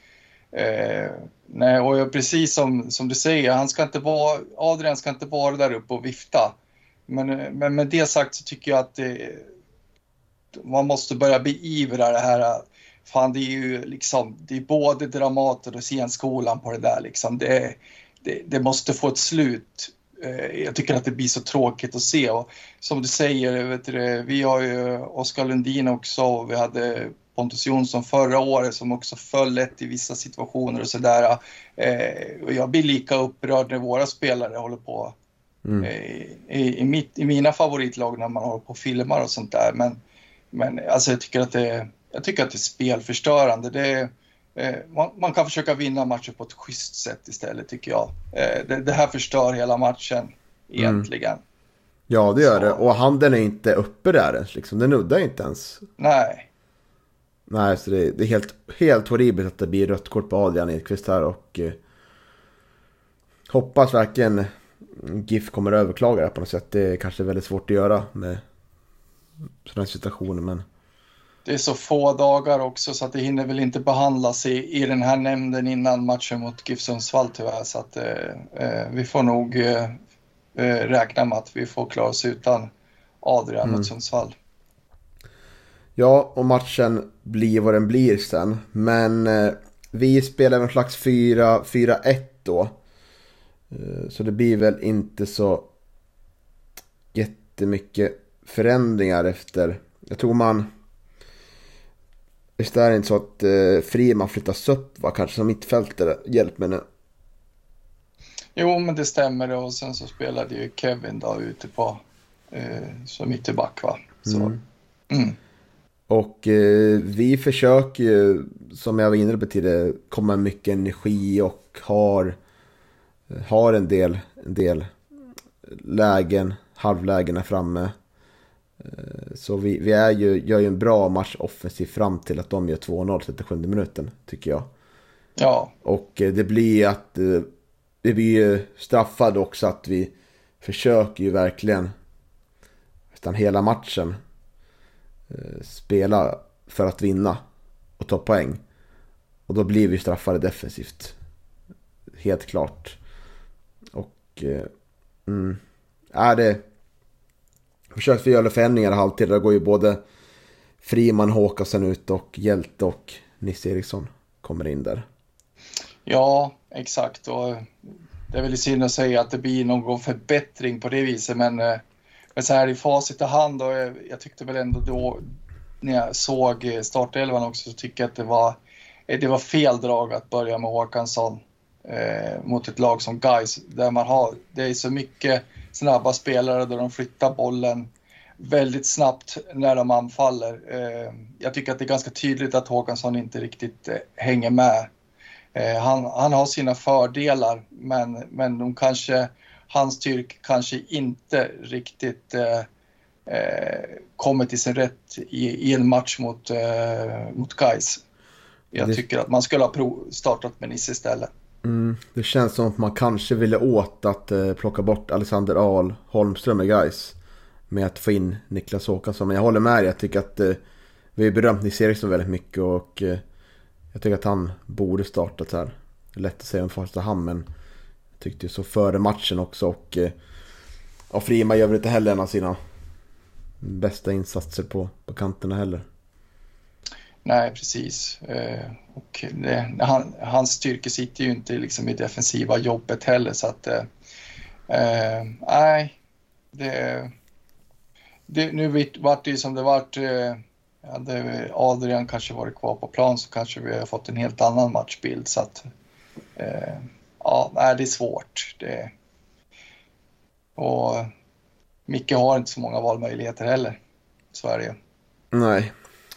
Eh, nej, och precis som, som du säger, han ska inte vara, Adrian ska inte vara där uppe och vifta. Men, eh, men med det sagt så tycker jag att det, man måste börja beivra det här eh, fan det är ju liksom, det är både Dramaten och scenskolan på det där liksom. Det, det, det måste få ett slut. Eh, jag tycker att det blir så tråkigt att se och som du säger, vet du, vi har ju Oskar Lundin också och vi hade Pontus Jonsson förra året som också föll lätt i vissa situationer och sådär. Eh, och jag blir lika upprörd när våra spelare håller på mm. eh, i, i, mitt, i mina favoritlag när man håller på och filmar och sånt där. Men, men alltså jag tycker att det, jag tycker att det är spelförstörande. Det, eh, man, man, kan försöka vinna matcher på ett schysst sätt istället tycker jag. Eh, det, det, här förstör hela matchen egentligen. Mm. Ja, det gör Så. det. Och handen är inte uppe där ens. Liksom. Den nuddar inte ens. Nej. Nej, så det, det, är helt, helt horribelt att det blir rött kort på Adrian Edqvist här. Och eh, hoppas verkligen GIF kommer att överklaga det på något sätt. Det är kanske väldigt svårt att göra med sådana situationer. Men... Det är så få dagar också så att det hinner väl inte behandlas i, i den här nämnden innan matchen mot GIF Sundsvall tyvärr. Så att eh, eh, vi får nog eh, eh, räkna med att vi får klara oss utan Adrian mm. mot Sundsvall. Ja, och matchen blir vad den blir sen. Men eh, vi spelar en slags 4-1 då. Eh, så det blir väl inte så jättemycket förändringar efter. Jag tror man... Visst är det inte så att eh, Friman flyttas upp va? Kanske som mittfältare. Hjälp mig nu. Jo, men det stämmer och sen så spelade ju Kevin då ute på eh, som ytterback va. Så, mm. Mm. Och eh, vi försöker ju, som jag var inne på tidigare, komma med mycket energi och har, har en, del, en del lägen, halvlägen framme. Eh, så vi, vi är ju, gör ju en bra match offensivt fram till att de gör 2-0 37 minuten, tycker jag. Ja. Och eh, det blir att eh, vi blir ju straffade också att vi försöker ju verkligen nästan hela matchen Eh, spela för att vinna och ta poäng. Och då blir vi straffade defensivt. Helt klart. Och... Eh, mm, är det... Försökte vi göra förändringar i halvtid. Där går ju både Friman, Håkansson ut och Hjälte och Nisse Eriksson kommer in där. Ja, exakt. Och det är väl synd att säga att det blir någon förbättring på det viset, men eh, men så här i facit i hand och jag, jag tyckte väl ändå då när jag såg eh, startelvan också så tycker jag att det var, eh, det var fel drag att börja med Håkansson eh, mot ett lag som Gais där man har, det är så mycket snabba spelare där de flyttar bollen väldigt snabbt när de anfaller. Eh, jag tycker att det är ganska tydligt att Håkansson inte riktigt eh, hänger med. Eh, han, han har sina fördelar men, men de kanske hans styrka kanske inte riktigt eh, eh, kommer till sin rätt i, i en match mot, eh, mot Gais. Jag det... tycker att man skulle ha startat med Nisse istället. Mm, det känns som att man kanske ville åt att eh, plocka bort Alexander Ahl Holmström i Gais Med att få in Niklas Håkansson. Men jag håller med dig. Jag tycker att eh, vi har berömt Nisse Eriksson väldigt mycket. Och eh, jag tycker att han borde startat här. Lätt att säga om första hand men Tyckte ju så före matchen också och... Eh, ja, Frima gör väl inte heller en av sina bästa insatser på, på kanterna heller. Nej, precis. Eh, och det, han, hans styrka sitter ju inte liksom i defensiva jobbet heller så att... Eh, eh nej, det, det... Nu vart det ju som det vart. Hade Adrian kanske varit kvar på plan så kanske vi har fått en helt annan matchbild så att... Eh, ja, nej, det är svårt. Det... Och Micke har inte så många valmöjligheter heller. Så är det ju. Nej.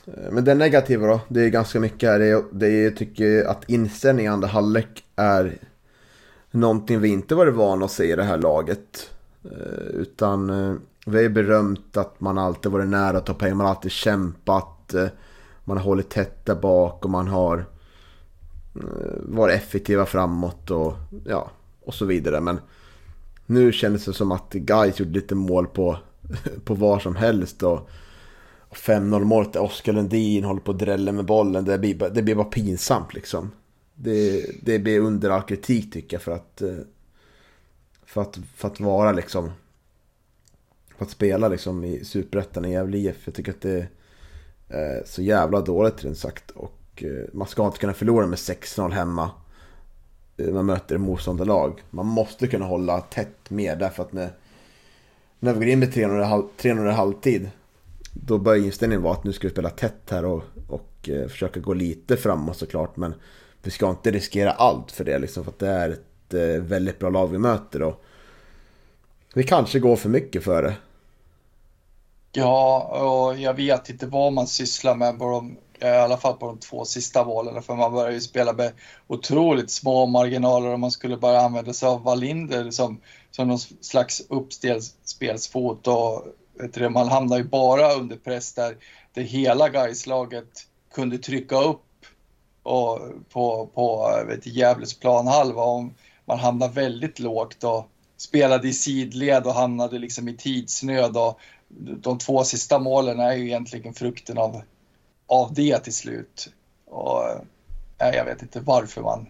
Men det negativa då? Det är ganska mycket här. Det är, det är, jag tycker att inställningen i andra halvlek är någonting vi inte varit vana att se i det här laget. Eh, utan eh, vi har berömt att man alltid varit nära att ta poäng. Man har alltid kämpat. Eh, man har hållit tätt där bak och man har Eh, vara effektiva framåt och, ja, och så vidare. Men nu kändes det som att Gais gjorde lite mål på, på var som helst. Och, 5-0 målet där Oskar Lundin håller på att drälla med bollen. Det blir, det blir bara pinsamt liksom. Det, det blir under all kritik tycker jag för att, eh, för att, för att vara liksom för att spela liksom i Superettan i Gävle IF. Jag tycker att det är eh, så jävla dåligt rent sagt. Och och eh, man ska inte kunna förlora med 6-0 hemma. Eh, man möter motståndarlag. Man måste kunna hålla tätt med därför att när, när vi går in med 3-0 i halvtid. Då bör inställningen vara att nu ska vi spela tätt här och, och eh, försöka gå lite framåt såklart. Men vi ska inte riskera allt för det liksom. För att det är ett väldigt bra lag vi möter. Och vi kanske går för mycket för det. Ja, och jag vet inte vad man sysslar med på de, Eh, i alla fall på de två sista valen. För man började ju spela med otroligt små marginaler och man skulle bara använda sig av Wallinder som, som någon slags uppspelsfot. Och vet du, man hamnar ju bara under press där, det hela Gaislaget kunde trycka upp och på, på vet, du, Gävles planhalva. Om man hamnar väldigt lågt och spelade i sidled och hamnade liksom i tidsnöd. Och de två sista målen är ju egentligen frukten av, av det till slut. Och nej, jag vet inte varför man,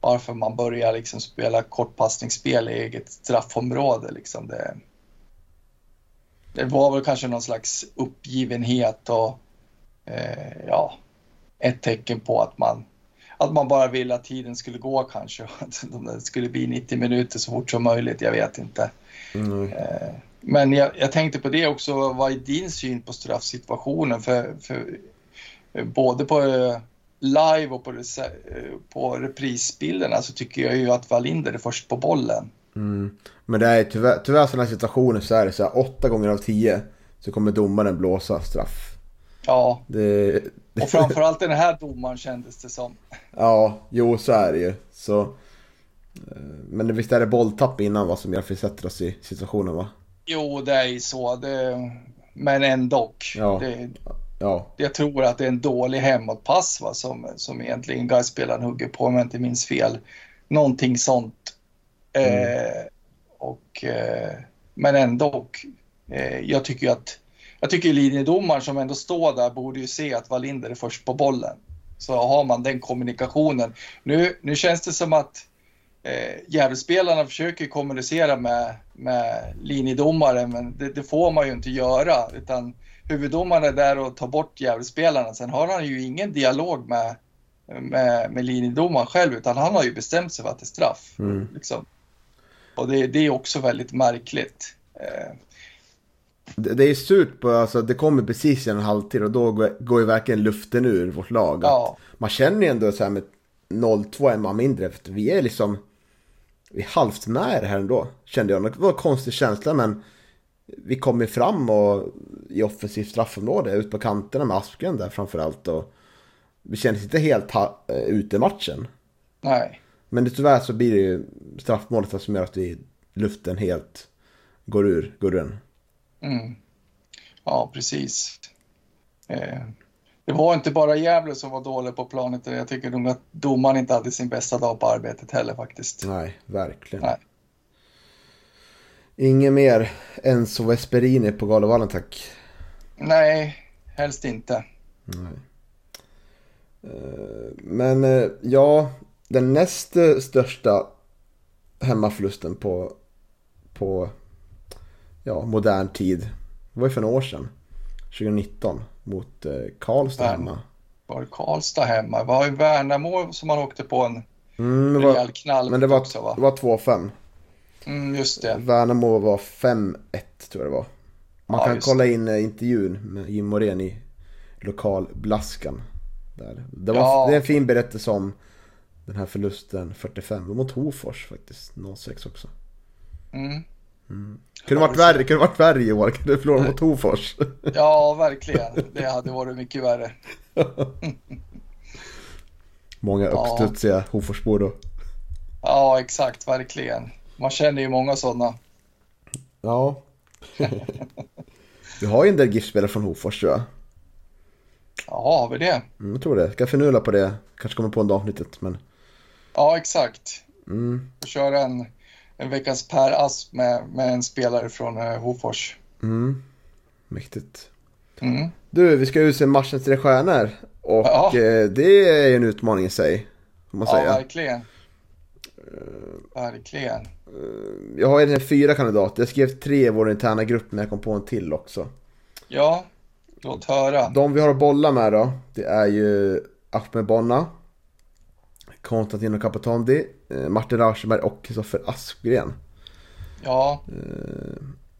varför man börjar liksom spela kortpassningsspel i eget straffområde. Liksom det, det var väl kanske någon slags uppgivenhet och eh, ja, ett tecken på att man, att man bara ville att tiden skulle gå kanske. Att det skulle bli 90 minuter så fort som möjligt, jag vet inte. Mm. Eh, Men jag, jag tänkte på det också, vad är din syn på straffsituationen? För, för eh, både på eh, live och på, eh, på reprisbilderna så tycker jag ju att Wallinder är först på bollen. Mm. Men det är tyvärr, tyvärr sådana situationer så är det så här, åtta gånger av tio så kommer domaren blåsa straff. Ja, Det, och framförallt den här domaren kändes det som. ja, jo så är det ju. Så, eh, men visst är det bolltapp innan vad som gör att vi sätter oss i situationen va? Jo, det är ju så. Det, men ändå. Ja. Det, Ja, jag tror att det är en dålig hemåtpass va, som, som egentligen Gais-spelaren hugger på om jag inte minns fel. Någonting sånt. Eh, och, eh, men ändå. Eh, jag tycker att jag tycker linjedomaren som ändå står där borde ju se att Wallinder är först på bollen. Så har man den kommunikationen. Nu, nu känns det som att eh, Gävlespelarna försöker kommunicera med, med linjedomaren men det, det får man ju inte göra utan huvuddomaren är där och tar bort Gävlespelarna. Sen har han ju ingen dialog med, med, med linjedomaren själv utan han har ju bestämt sig för att det är straff. Mm. Liksom. Och det, det är också väldigt märkligt. Eh, det, det är surt på, alltså det kommer precis en halvtid och då går, går ju verkligen luften ur vårt lag. ja, Man känner ju ändå så här med 0-2 en man mindre, för vi är liksom vi är halvt det här ändå, kände jag. Det var en konstig känsla men vi kom ju fram och i offensivt straffområde, ut på kanterna med Asken där framförallt. Och vi kändes inte helt eh, ute i matchen. nej. Men det, tyvärr så blir det ju straffmålet som gör att vi, luften helt går ur, går ur den. Mm. Ja, precis. Eh, det var inte bara Gävle som var dålig på planet. Jag tycker nog att domaren inte hade sin bästa dag på arbetet heller faktiskt. Nej, verkligen. Nej. Inget mer Enzo Vesperini på Galovallen tack. Nej, helst inte. Nej. Eh, Men eh, ja, den näst eh, största hemmaförlusten på, på ja, modern tid det var ju för några år sedan. 2019 mot Karlstad Värn- hemma. Var det Karlstad hemma? Det var ju Värnamo som man åkte på en Mm, det rejäl knall men det var, också va? det var 2-5. Mm, just det. Värnamo var 5-1 tror jag det var. Man Ja, kan kolla in eh, intervjun med Jim Morén i lokal Blaskan. Där. Det, var, Ja. det är en fin berättelse om den här förlusten 45 mot Hofors faktiskt. 06 också. Mm. Kunde varit värre, kunde varit värre i år. Kunde förlora mot Hofors. Ja, verkligen. Det hade varit mycket värre. Många Ja. uppstudsiga Hoforsbor då. Ja, exakt, verkligen. Man känner ju många sådana. Ja. Vi har ju en del GIF-spelare från Hofors tror jag. Ja, har vi det? Mm, jag tror det. Ska förnula på det. Kanske kommer på en avsnittet men. Ja, exakt. Mm. köra en, en veckans Per Asp med, med en spelare från eh, Hofors. Mm. Mäktigt. Mm. Du, vi ska utse matchens tre stjärnor. Och Ja. eh, det är ju en utmaning i sig. Får man Ja, säga. verkligen. Verkligen. Jag har egentligen fyra kandidater. Jag skrev tre i vår interna grupp men jag kom på en till också. Ja, låt höra. De vi har att bolla med då. Det är ju Ahmed Bonna, Konstantino Capotondi, eh, Martin Rauschenberg och Kristoffer Aspgren. Ja,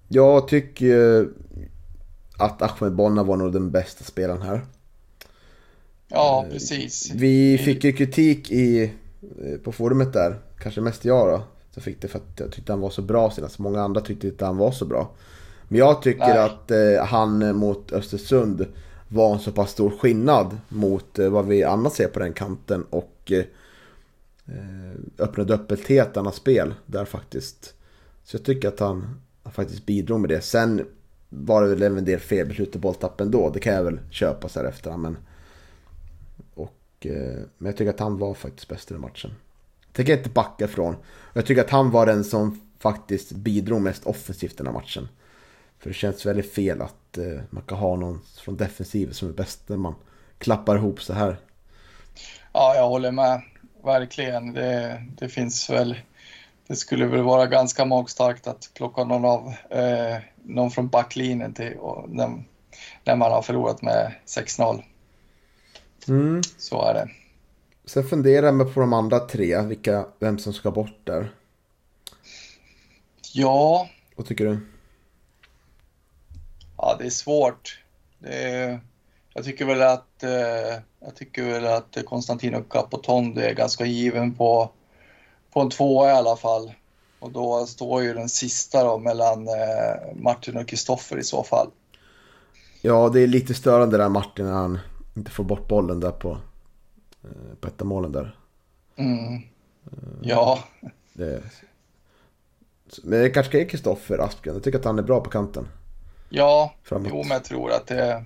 Jag tycker att Ahmed Bonna var nog den bästa spelaren här. ja precis. Vi fick ju kritik i, eh, på forumet där, kanske mest jag då. Så fick det för att jag tyckte han var så bra senast. Många andra tyckte inte han var så bra. Men jag tycker Nej. att eh, han mot Östersund var en så pass stor skillnad mot eh, vad vi annars ser på den kanten. Och eh, öppnade upp ett helt annat spel där faktiskt. Så jag tycker att han, han faktiskt bidrog med det. Sen var det väl även en del felbeslut i bolltappen då. Det kan jag väl köpa så här efter. Men, och, eh, men jag tycker att han var faktiskt bäst i den matchen. Tänker inte backa från. Jag tycker att han var den som faktiskt bidrog mest offensivt den här matchen. För det känns väldigt fel att eh, man kan ha någon från defensiven som är bäst när man klappar ihop så här. Ja, jag håller med. Verkligen. Det, det finns väl... Det skulle väl vara ganska magstarkt att plocka någon av eh, någon från backlinjen till och när, när man har förlorat med 6-0. Mm. Så är det. Sen funderar jag på de andra tre, vilka, vem som ska bort där. Ja, Vad tycker du? ja det är svårt. Det är, jag tycker väl att eh, jag tycker väl att Konstantino Capotondi är ganska given på, på en tvåa i alla fall. Och då står ju den sista då mellan eh, Martin och Kristoffer i så fall. Ja, det är lite störande där Martin när han inte får bort bollen där på, på ett av målen där. Mm. Ja, Det, men det kanske är Kristoffer Aspgren. Jag tycker att han är bra på kanten. ja, Framåt. jo men jag tror att det,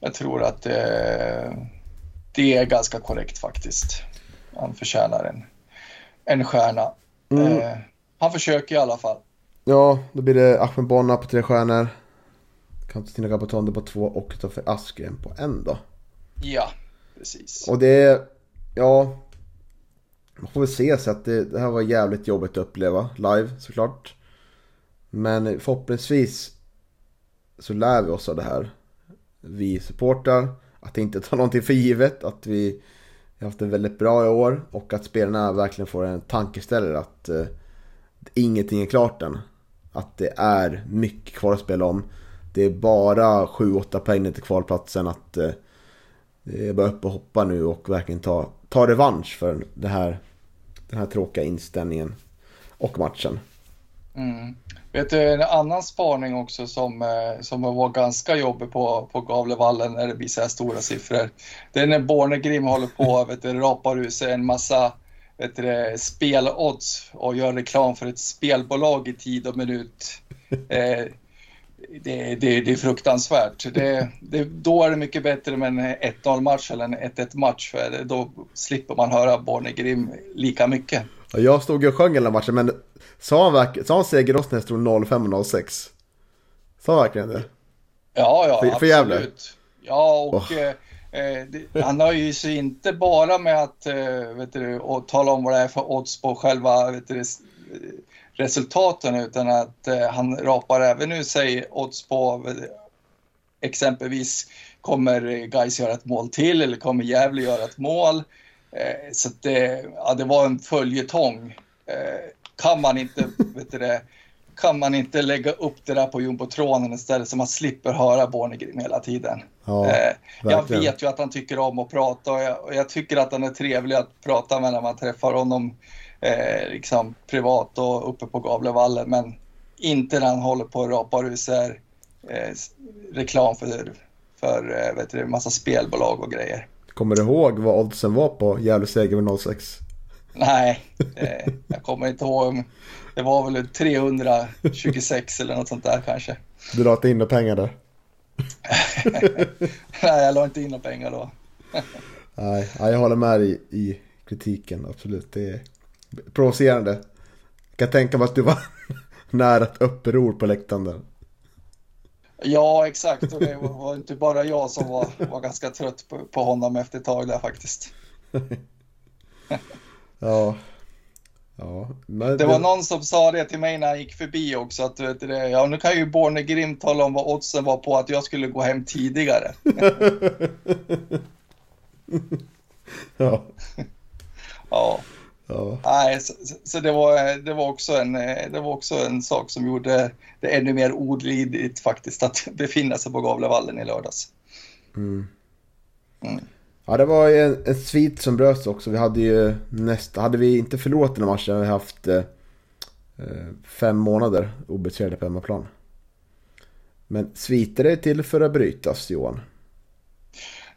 jag tror att det, det är ganska korrekt faktiskt. Han förtjänar en, en stjärna. Mm. Eh, han försöker i alla fall. Ja, då blir det Ahmed Bonna på tre stjärnor. Konstantina Gabotondi på två och Kristoffer Aspgren på en då. Ja, precis. Och det är, ja, man får väl se så att det, det här var jävligt jobbigt att uppleva live såklart. Men förhoppningsvis så lär vi oss av det här. Vi supportar, att inte ta någonting för givet, att vi har haft det väldigt bra i år och att spelarna verkligen får en tankeställare att eh, ingenting är klart än. Att det är mycket kvar att spela om. Det är bara 7-8 poäng ner till kvalplatsen. Att eh, det är bara upp och hoppa nu och verkligen ta, ta revansch för det här, den här tråkiga inställningen och matchen. Mm. Vet du, en annan spaning också som, eh, som var ganska jobbig på, på Gavlevallen när det blir så här stora siffror. Det är när Bornegrim håller på vet du, rapar ur sig en massa vet du, spelodds och gör reklam för ett spelbolag i tid och minut. Eh, det, det, det är fruktansvärt. Det, det, då är det mycket bättre med en 1-0 match eller en 1-1 match för då slipper man höra Bornegrim lika mycket. Ja, Jag stod och sjöng hela matchen men sa han, verk- sa han segerost när det stod 05 och 06? Sa han verkligen det? Ja, ja, För- för absolut. Ja, och Åh. eh, det, han nöjer ju sig inte bara med att eh, vet du, och tala om vad det är för odds på själva vet du, resultaten utan att eh, han rapar även ur sig odds på exempelvis kommer Gais göra ett mål till eller kommer Gävle göra ett mål. Eh, så det, ja, det var en följetong. Eh, kan man inte vet du, det, kan man inte lägga upp det där på jumbotronen istället så man slipper höra Bornegrim hela tiden. Ja, eh, jag vet ju att han tycker om att prata och jag, och jag tycker att han är trevlig att prata med när man träffar honom eh, liksom privat och uppe på Gavlevallen men inte när han håller på och rapar ur sig eh, reklam för, för eh, vet du, massa spelbolag och grejer. Kommer du ihåg vad oddsen var på Gävle seger med 06? Nej, eh, jag kommer inte ihåg. Det var väl 326 eller något sånt där kanske. Du la inte in några pengar där? Nej, jag la inte in några pengar då. Nej, nej, jag håller med i, i kritiken, absolut. Det är provocerande. Jag kan tänka mig att du var nära ett uppror på läktaren där. Ja, exakt. Och det var inte bara jag som var, var ganska trött på, på honom efter ett tag där faktiskt. Ja. Ja, men Det var någon som sa det till mig när han gick förbi också. Att, vet du, det, ja, nu kan ju Bornegrim tala om vad oddsen var på att jag skulle gå hem tidigare. Ja. Ja. Ja. Nej, så, så det, var, det, var också en, det var också en sak som gjorde det ännu mer olidligt faktiskt att befinna sig på Gavlevallen i lördags. Mm. Mm. Ja, det var en, en svit som bröts också. Vi hade ju nästa, hade vi inte förlorat den här matchen hade vi haft eh, fem månader obesegrade på hemmaplan. Men sviter är till för att brytas, Johan.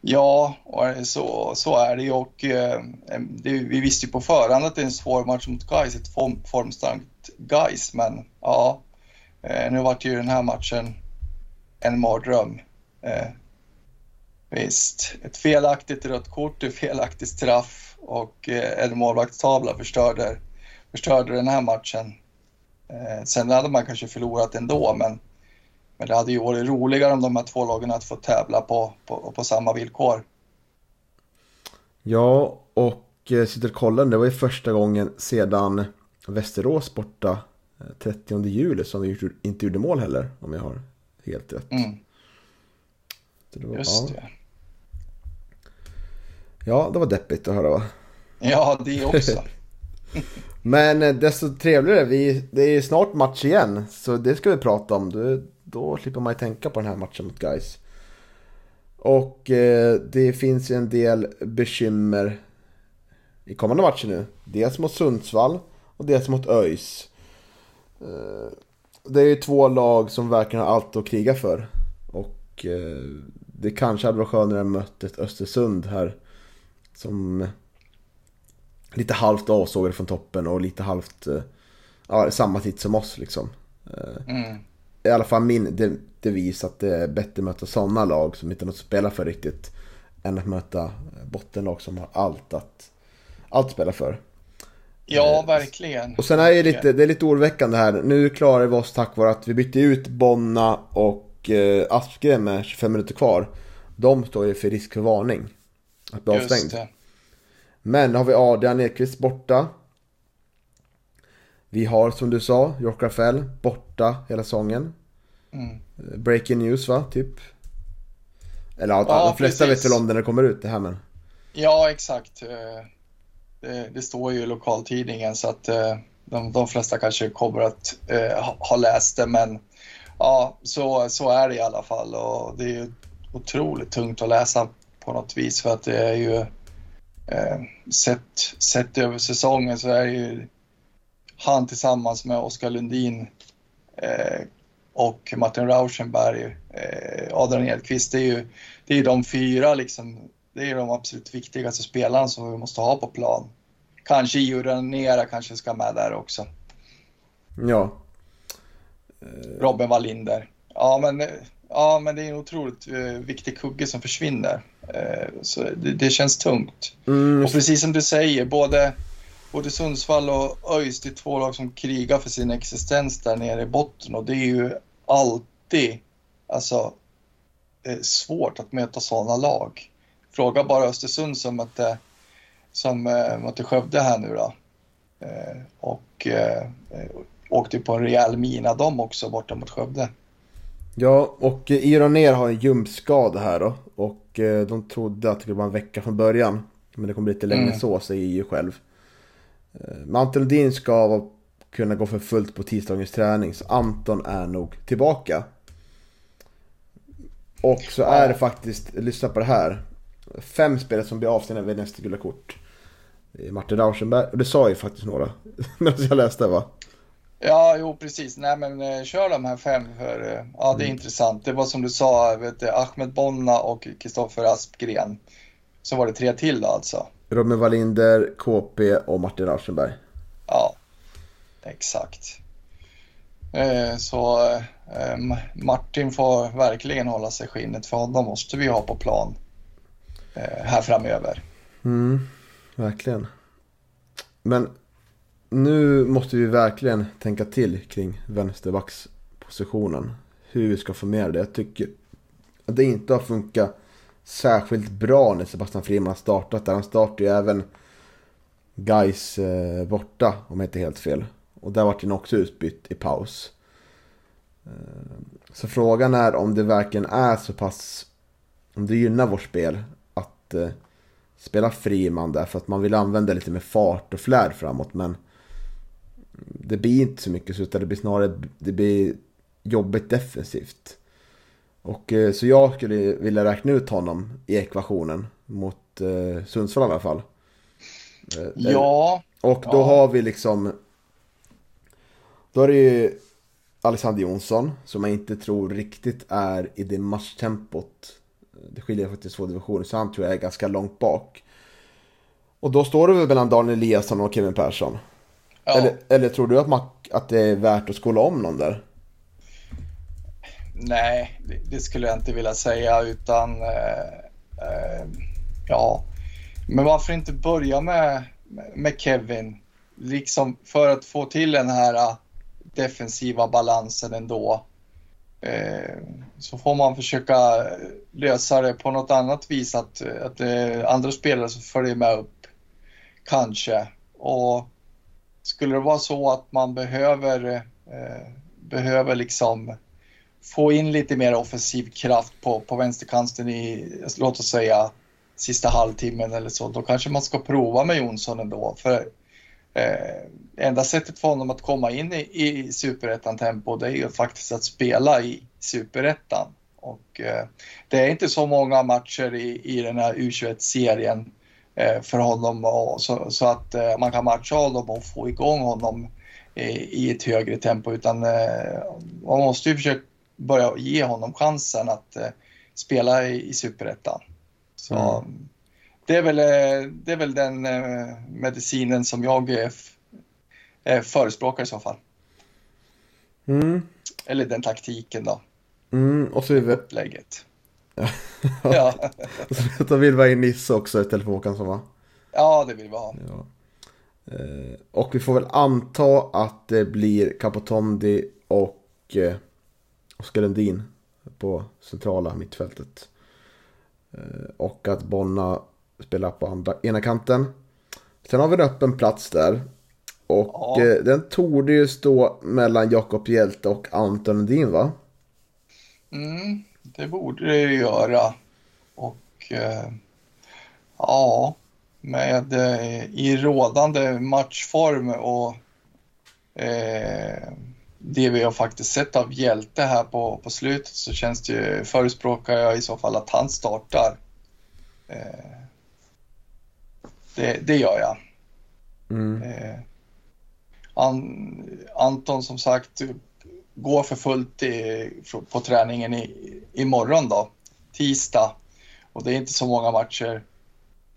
Ja, eh, så, så är det ju och eh, det, vi visste ju på förhand att det är en svår match mot Gais, ett form, formstarkt Gais, men ja, eh, nu vart ju den här matchen en mardröm. Eh, visst, ett felaktigt rött kort, ett felaktigt straff och eh, en målvaktstavla förstörde, förstörde den här matchen. Eh, sen hade man kanske förlorat ändå, men men det hade ju varit roligare om de här två lagen hade fått tävla på, på, på samma villkor. Ja, och sitter och kollar, det var ju första gången sedan Västerås borta 30 eh, juli som vi inte gjorde mål heller, om jag har helt rätt. Mm. Det var, Just ja. det. Ja, det var deppigt att höra va? Ja, det också. Men eh, desto trevligare, vi, det är snart match igen. Så det ska vi prata om. Då, då slipper man ju tänka på den här matchen mot guys. Och eh, det finns ju en del bekymmer i kommande matcher nu. Dels mot Sundsvall och dels mot ÖIS. Eh, det är ju två lag som verkligen har allt att kriga för. Och eh, det kanske hade varit skönare att möta ett Östersund här. Som lite halvt avsågade från toppen och lite halvt eh, ja, samma titt som oss liksom. Eh, Mm. I alla fall min de, devis att det är bättre att möta sådana lag som inte har något att spela för riktigt. Än att möta bottenlag som har allt att, allt att spela för. Ja, verkligen. Och sen är det lite, det är lite oroväckande här. Nu klarar vi oss tack vare att vi bytte ut Bonna och eh, Aspgren med 25 minuter kvar. De står ju för risk för varning. Att bli avstängd. Det. Men har vi Adrian Ekvist borta. Vi har som du sa, York Rafael borta hela säsongen. Mm. Breaking news va, typ? Eller ja, Ja, de flesta precis. vet väl om det när det kommer ut det här men. Ja, exakt. Eh, Det, det står ju i lokaltidningen så att eh, de, de flesta kanske kommer att eh, ha, ha läst det men ja, så, så är det i alla fall och det är ju otroligt tungt att läsa på något vis för att det är ju eh, sett, sett över säsongen så är ju han tillsammans med Oskar Lundin eh, och Martin Rauschenberg, eh, Adrian Edqvist, det är ju det är de fyra liksom, det är de absolut viktigaste spelarna som vi måste ha på plan. Kanske Gio Nera kanske ska med där också. Ja. Robin Wallinder. Ja men, ja, men det är en otroligt eh, viktig kugge som försvinner. Eh, så det, det känns tungt. Mm, Och precis som du säger, både, både Sundsvall och ÖIS, det är två lag som krigar för sin existens där nere i botten och det är ju alltid alltså, eh, svårt att möta sådana lag. Fråga bara Östersund som mötte, som, eh, mötte Skövde här nu då. Eh, och eh, åkte på en rejäl mina de också borta mot Skövde. Ja, och eh, Iron ner har en ljumskada här då. Och eh, de trodde att det skulle vara en vecka från början. Men det kommer bli lite längre Mm. så, säger ju själv. Eh, Men Anton Lundin ska kunna gå för fullt på tisdagens träning. Så Anton är nog tillbaka. Och så är det faktiskt, lyssna på det här. Fem spelare som blir avstängda vid nästa gula kort. Martin Rauschenberg, och det sa ju faktiskt några. Medan jag läste va? Ja, jo precis. Nej men eh, kör de här fem för eh, ja det är intressant. Det var som du sa, vet du, Ahmed Bonna och Kristoffer Aspgren. Så var det tre till då alltså. Robin Wallinder, KP och Martin Rauschenberg. Ja, exakt. Eh, så eh, Martin får verkligen hålla sig skinnet för honom måste vi ha på plan eh, här framöver. Mm, verkligen. Men nu måste vi verkligen tänka till kring vänsterbackspositionen. Hur vi ska få med det. Jag tycker att det inte har funkat särskilt bra när Sebastian Friman har startat. Där han startade ju även Guys eh, borta om jag inte helt fel. Och där var han också utbytt i paus. Eh, så frågan är om det verkligen är så pass, om det gynnar vårt spel att eh, spela Friman där för att man vill använda lite mer fart och flärd framåt. Men det blir inte så mycket så utan det blir snarare det blir jobbigt defensivt. Och eh, så jag skulle vilja räkna ut honom i ekvationen mot eh, Sundsvall i alla fall. Eh, Ja, och då Ja. har vi liksom... Då är det ju Alexander Jonsson som jag inte tror riktigt är i det matchtempot. Det skiljer faktiskt två divisioner så han tror jag är ganska långt bak. Och då står det väl mellan Daniel Eliasson och Kevin Persson. Ja. Eller, eller tror du att, man, att det är värt att skola om någon där? Nej, det, det skulle jag inte vilja säga utan eh, eh, ja. Men varför inte börja med, med Kevin? Liksom för att få till den här eh, defensiva balansen ändå. Eh, så får man försöka lösa det på något annat vis att, att är andra spelare som följer med upp. Kanske. Och skulle det vara så att man behöver, eh, behöver liksom få in lite mer offensiv kraft på, på vänsterkanten i, låt oss säga, sista halvtimmen eller så, då kanske man ska prova med Jonsson ändå. För eh, enda sättet för honom att komma in i, i superettan-tempo, det är ju faktiskt att spela i superettan. Och eh, det är inte så många matcher i, i den här U21-serien för honom och, så, så att eh, man kan matcha honom och få igång honom i, i ett högre tempo utan eh, man måste ju försöka börja ge honom chansen att eh, spela i, i superettan. Så Mm. det, är väl, eh, det är väl den eh, medicinen som jag eh, eh, förespråkar i så fall. Mm. Eller den taktiken då, Mm, och så vill vi, läget. Ja. då vill vi ha in Nisse också istället för Håkansson va? ja, det vill vi ha. Ja. Eh, och vi får väl anta att det blir Capotondi och eh, Oskar Lundin på centrala mittfältet. Eh, och att Bonna spelar på andra, ena kanten. Sen har vi en öppen plats där. Och Ja. eh, den torde ju stå mellan Jakob Hjälte och Anton Lundin va? Mm, det borde det ju göra. Och eh, ja, med eh, i rådande matchform och eh, det vi har faktiskt sett av Hjälte här på, på slutet så känns det ju, förespråkar jag i så fall att han startar. Eh, det, det gör jag. Mm. Eh, An, Anton som sagt går för fullt i, på träningen i, imorgon då, tisdag. Och det är inte så många matcher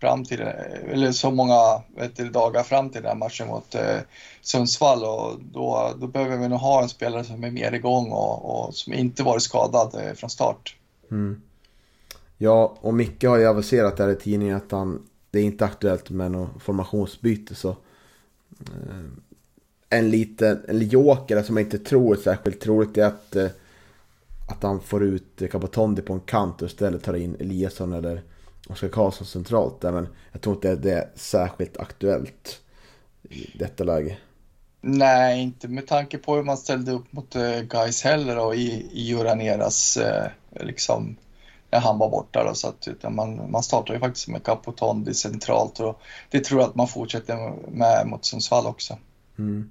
fram till, eller så många vet du, dagar fram till den här matchen mot eh, Sundsvall och då, då behöver vi nog ha en spelare som är mer igång och, och som inte varit skadad eh, från start. Mm. Ja, och Micke har ju aviserat där i tidningen att han, det är inte aktuellt med något formationsbyte. Så, eh, en liten en joker som jag inte tror är särskilt troligt är att, eh, att han får ut Capotondi på en kant och istället tar in Eliasson eller Oskar Karlsson centralt. Men jag tror inte det är särskilt aktuellt i detta läge. Nej, inte med tanke på hur man ställde upp mot eh, Gais heller och i, i Uraneras eh, liksom när han var borta då, så att utan man, man startar ju faktiskt med Capotondi centralt och det tror jag att man fortsätter med mot Sundsvall också. Mm.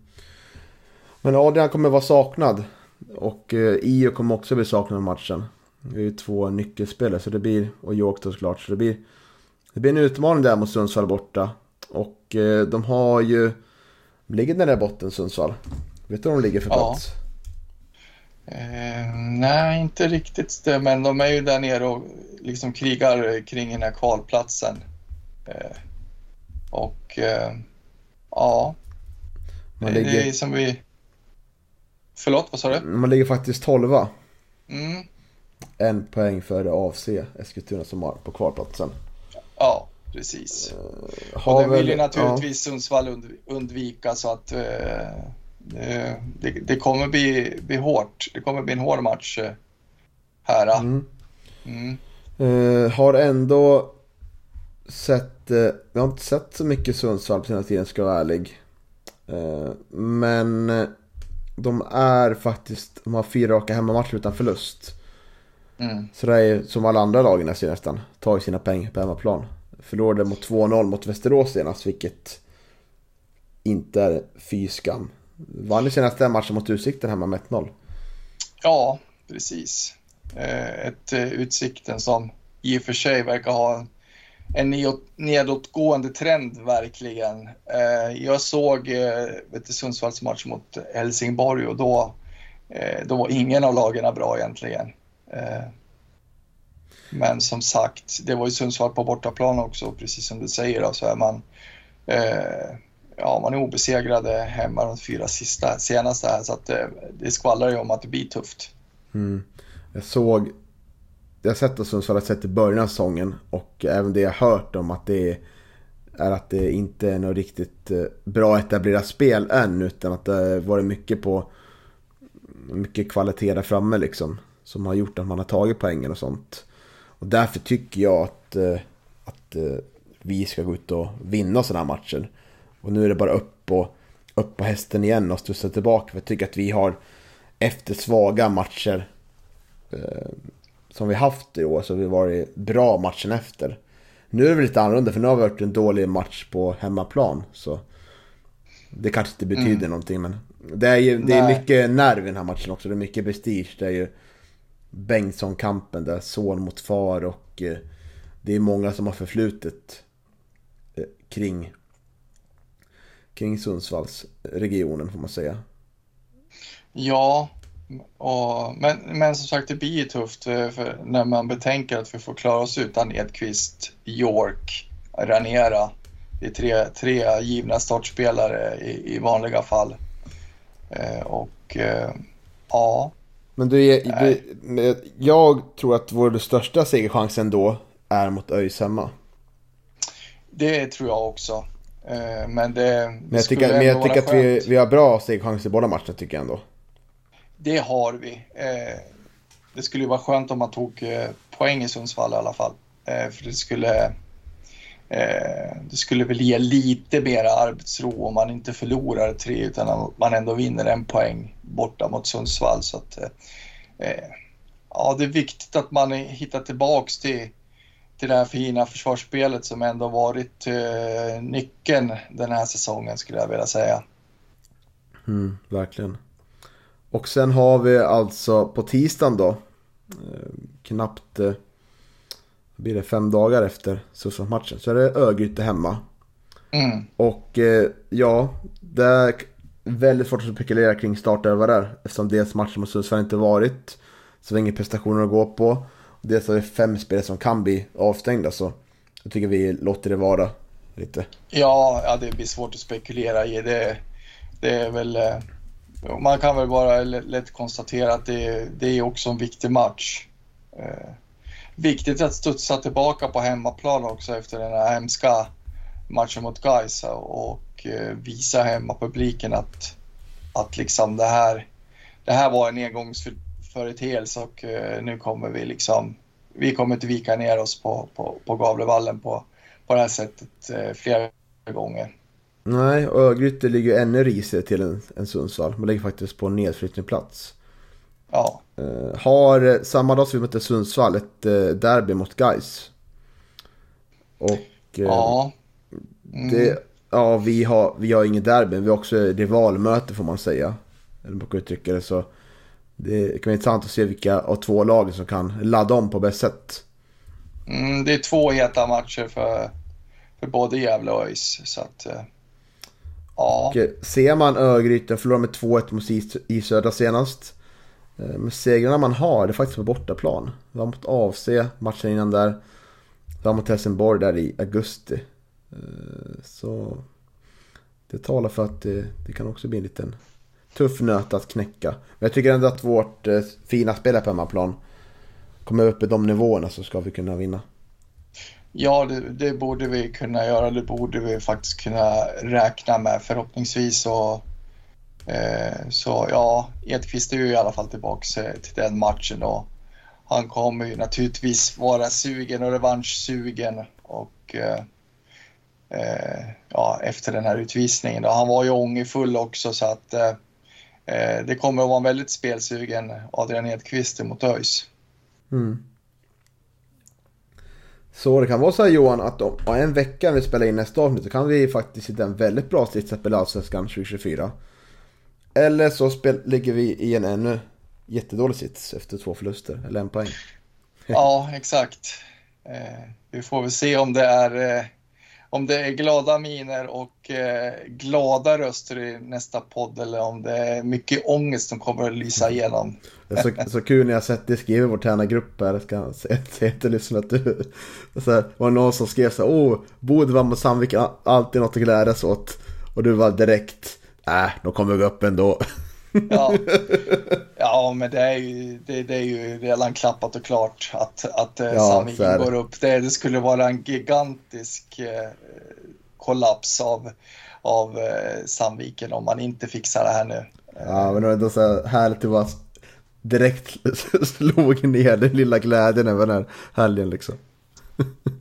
Men Adrian kommer vara saknad. Och eh, Io kommer också bli saknad i matchen. Det är ju två nyckelspelare så det blir, och York då såklart. Så det blir, det blir en utmaning där mot Sundsvall borta. Och eh, de har ju, ligger den där botten Sundsvall? Vet du var de ligger för Ja. plats? Eh, nej, inte riktigt det, men de är ju där nere och liksom krigar kring den här kvalplatsen. Eh, och eh, ja, det, är som vi... Förlåt, vad sa du? man ligger faktiskt 12 Mm, En poäng före AFC Eskilstuna som har på kvalplatsen. ja, precis. Och Har det vill ju naturligtvis Sundsvall und- undvika så att eh, det, det, det kommer bli, bli hårt. Det kommer bli en hård match eh, här. Ja. Mm. Mm. Eh, har ändå sett, uh, jag har inte sett så mycket Sundsvall på senaste tiden ska jag vara ärlig. Men de är faktiskt, de har fyra raka hemmamatcher utan förlust. Mm. Så det är som alla andra lagen nästan nästan, tar ju sina pengar på hemmaplan. förlorade mot 2-0 mot Västerås senast, vilket inte är fy skam. Vann ni senaste matchen mot Utsikten hemma med 1-0? Ja, precis. Eh, ett eh, Utsikten som i och för sig verkar ha en en nedåtgående trend verkligen. Eh, jag såg eh, vet du, Sundsvalls match mot Helsingborg och då, eh, då var ingen av lagen bra egentligen. Eh, men som sagt, det var ju Sundsvall på bortaplan också, precis som du säger. Då, så är man, ja, man är obesegrade hemma de fyra sista, senaste här, så att det skvallrar ju om att det blir tufft. Mm. Jag såg, jag har sett att Sundsvall har sett i början av säsongen och även det jag har hört om att det är att det inte är något riktigt eh, bra etablerat spel än utan att det varit mycket på mycket kvalitet där framme liksom. Som har gjort att man har tagit poängen och sånt. Och därför tycker jag att, eh, att eh, vi ska gå ut och vinna sådana här matcher. Och nu är det bara upp och upp på hästen igen och studsa tillbaka. För jag tycker att vi har efter svaga matcher som vi haft i år så har vi varit bra matchen efter. Nu är det lite annorlunda för nu har vi varit en dålig match på hemmaplan. Så det kanske inte betyder mm. någonting men det är ju det är mycket nerv i den här matchen också. Det är mycket prestige. Det är ju Bengtsson-kampen där, son mot far och eh, det är många som har förflutet eh, kring kring Sundsvallsregionen får man säga. Ja, och, men, men som sagt det blir ju tufft eh, för när man betänker att vi får klara oss utan Edqvist, York, Ranera. Det är tre, tre givna startspelare i, i vanliga fall. Eh, och eh, ja. Men du, du, jag tror att vår största segerchansen då är mot ÖIS hemma. Det tror jag också. Eh, men det... Men jag tycker, men jag tycker att vi, vi har bra segerchanser i båda matcherna tycker jag ändå. Det har vi. Eh, det skulle ju vara skönt om man tog eh, poäng i Sundsvall i alla fall. Eh, för det skulle, eh, det skulle väl ge lite mer arbetsro om man inte förlorar tre utan man ändå vinner en poäng borta mot Sundsvall. Så att, eh, ja, det är viktigt att man hittar tillbaks till till det här fina försvarsspelet som ändå varit nyckeln den här säsongen skulle jag vilja säga. Mm, verkligen. Och sen har vi alltså på tisdagen då, eh, knappt eh, blir det fem dagar efter Sundsvallsmatchen, så är det Örgryte hemma. Mm. Och eh, ja, det är väldigt svårt att spekulera kring startelva där. Eftersom dels matchen mot Sundsvall inte varit. Så vi har inga prestationer att gå på. Dels är det fem spelare som kan bli avstängda så jag tycker vi låter det vara lite. Ja, ja det blir svårt att spekulera i. Det, det är väl... Man kan väl bara lätt konstatera att det, det är också en viktig match. Eh, viktigt att studsa tillbaka på hemmaplan också efter den här hemska matchen mot Gais och eh, visa hemmapubliken att, att liksom det här, det här var en engångsföreteelse och eh, nu kommer vi liksom, vi kommer inte vika ner oss på, på, på Gavlevallen på, på det här sättet eh, flera gånger. Nej, och Örgryte ligger ännu risigare till än, än Sundsvall. Man ligger faktiskt på en nedflyttningsplats. Ja. Uh, har samma dag som vi mötte Sundsvall ett uh, derby mot Gais. Och... Uh, ja. Mm. Det, ja, vi har, vi har inget derby, vi har också rivalmöte får man säga. Eller man brukar uttrycka det så. Det kan vara intressant att se vilka av två lagen som kan ladda om på bäst sätt. Mm, det är två heta matcher för, för både Gävle och ÖIS. Så att, eh, ja. Och eh, ser man Örgryte förlorade med 2-1 mot i Södra senast. Eh, Men segrarna man har, det är faktiskt på bortaplan. Det var mot AFC matchen innan där. Det var mot Helsingborg där i augusti. Eh, så det talar för att det, det kan också bli en liten tuff nöt att knäcka. Men jag tycker ändå att vårt fina spel på hemmaplan kommer upp i de nivåerna så ska vi kunna vinna. Ja, det, det, borde vi kunna göra. Det borde vi faktiskt kunna räkna med förhoppningsvis. så, eh, så ja, Edqvist är ju i alla fall tillbaka eh, till den matchen. Och han kommer ju naturligtvis vara sugen och revanschsugen. Och, eh, eh, ja, efter den här utvisningen. Då. Han var ju ångerfull också så att Eh, eh det kommer att vara en väldigt spelsugen Adrian Edqvist mot ÖIS. Mm. Så det kan vara så här Johan att om en vecka när vi spelar in nästa avsnitt så kan vi faktiskt hitta en väldigt bra sits att spela Allsvenskan 2024. Eller så spel, ligger vi i en ännu jättedålig sits efter två förluster, eller en poäng. Ja, exakt. Eh, vi får väl se om det är, eh, om det är glada miner och eh, glada röster i nästa podd eller om det är mycket ångest som kommer att lysa igenom. Det är så, så kul när jag sett det skrivet i vår tränargrupp här. Jag ska säga säga till lyssnarna att du... Så här, var någon som skrev så här, Åh, Bodvam och Sandviken alltid något att glädjas åt. Och du var direkt, äh, de kommer gå upp ändå. Ja, ja men det är, ju, det, det är ju redan klappat och klart att, att eh, Ja, det. går upp. Det, det skulle vara en gigantisk eh, kollaps av, av eh, Sandviken om man inte fixar det här nu. Ja, men det var ändå så här härligt att bara direkt slog ner den lilla glädjen över den här helgen liksom.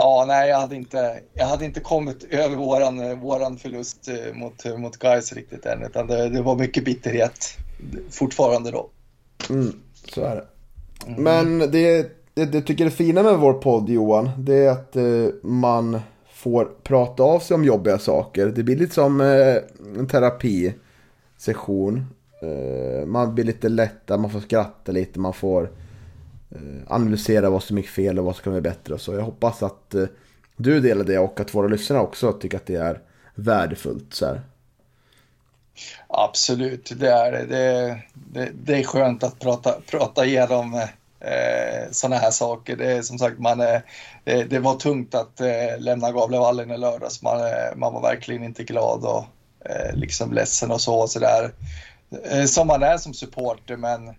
Ja, nej, jag hade inte, jag hade inte kommit över våran, våran förlust eh, mot, mot Gais riktigt än, utan det, det var mycket bitterhet fortfarande då. Mm, så är det. Men det, det, det tycker det fina med vår podd Johan, det är att eh, man får prata av sig om jobbiga saker. Det blir lite som eh, en terapisession. Eh, man blir lite lättare, man får skratta lite, man får Eh, analysera vad som gick fel och vad som kan bli bättre. Så jag hoppas att eh, du delar det och att våra lyssnare också tycker att det är värdefullt. Så här. Absolut, det är det. Det, det, det är skönt att prata, prata igenom eh, sådana här saker. Det är som sagt, man, eh, det, det var tungt att eh, lämna Gavlevallen i lördags. Man, eh, man var verkligen inte glad och eh, liksom ledsen och så. Och så där. Eh, som man är som supporter, men,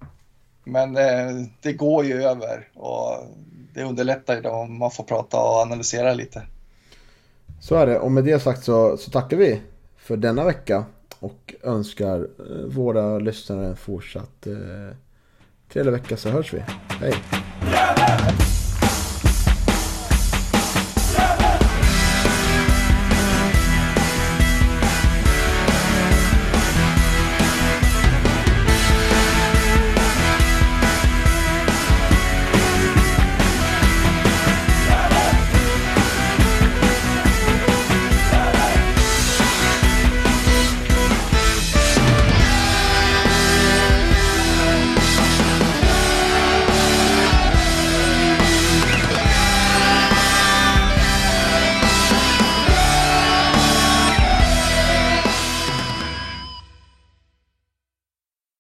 men eh, det går ju över och det underlättar ju då om man får prata och analysera lite. Så är det. Och med det sagt så, så tackar vi för denna vecka. Och önskar eh, våra lyssnare en fortsatt eh, trevlig vecka så hörs vi. Hej!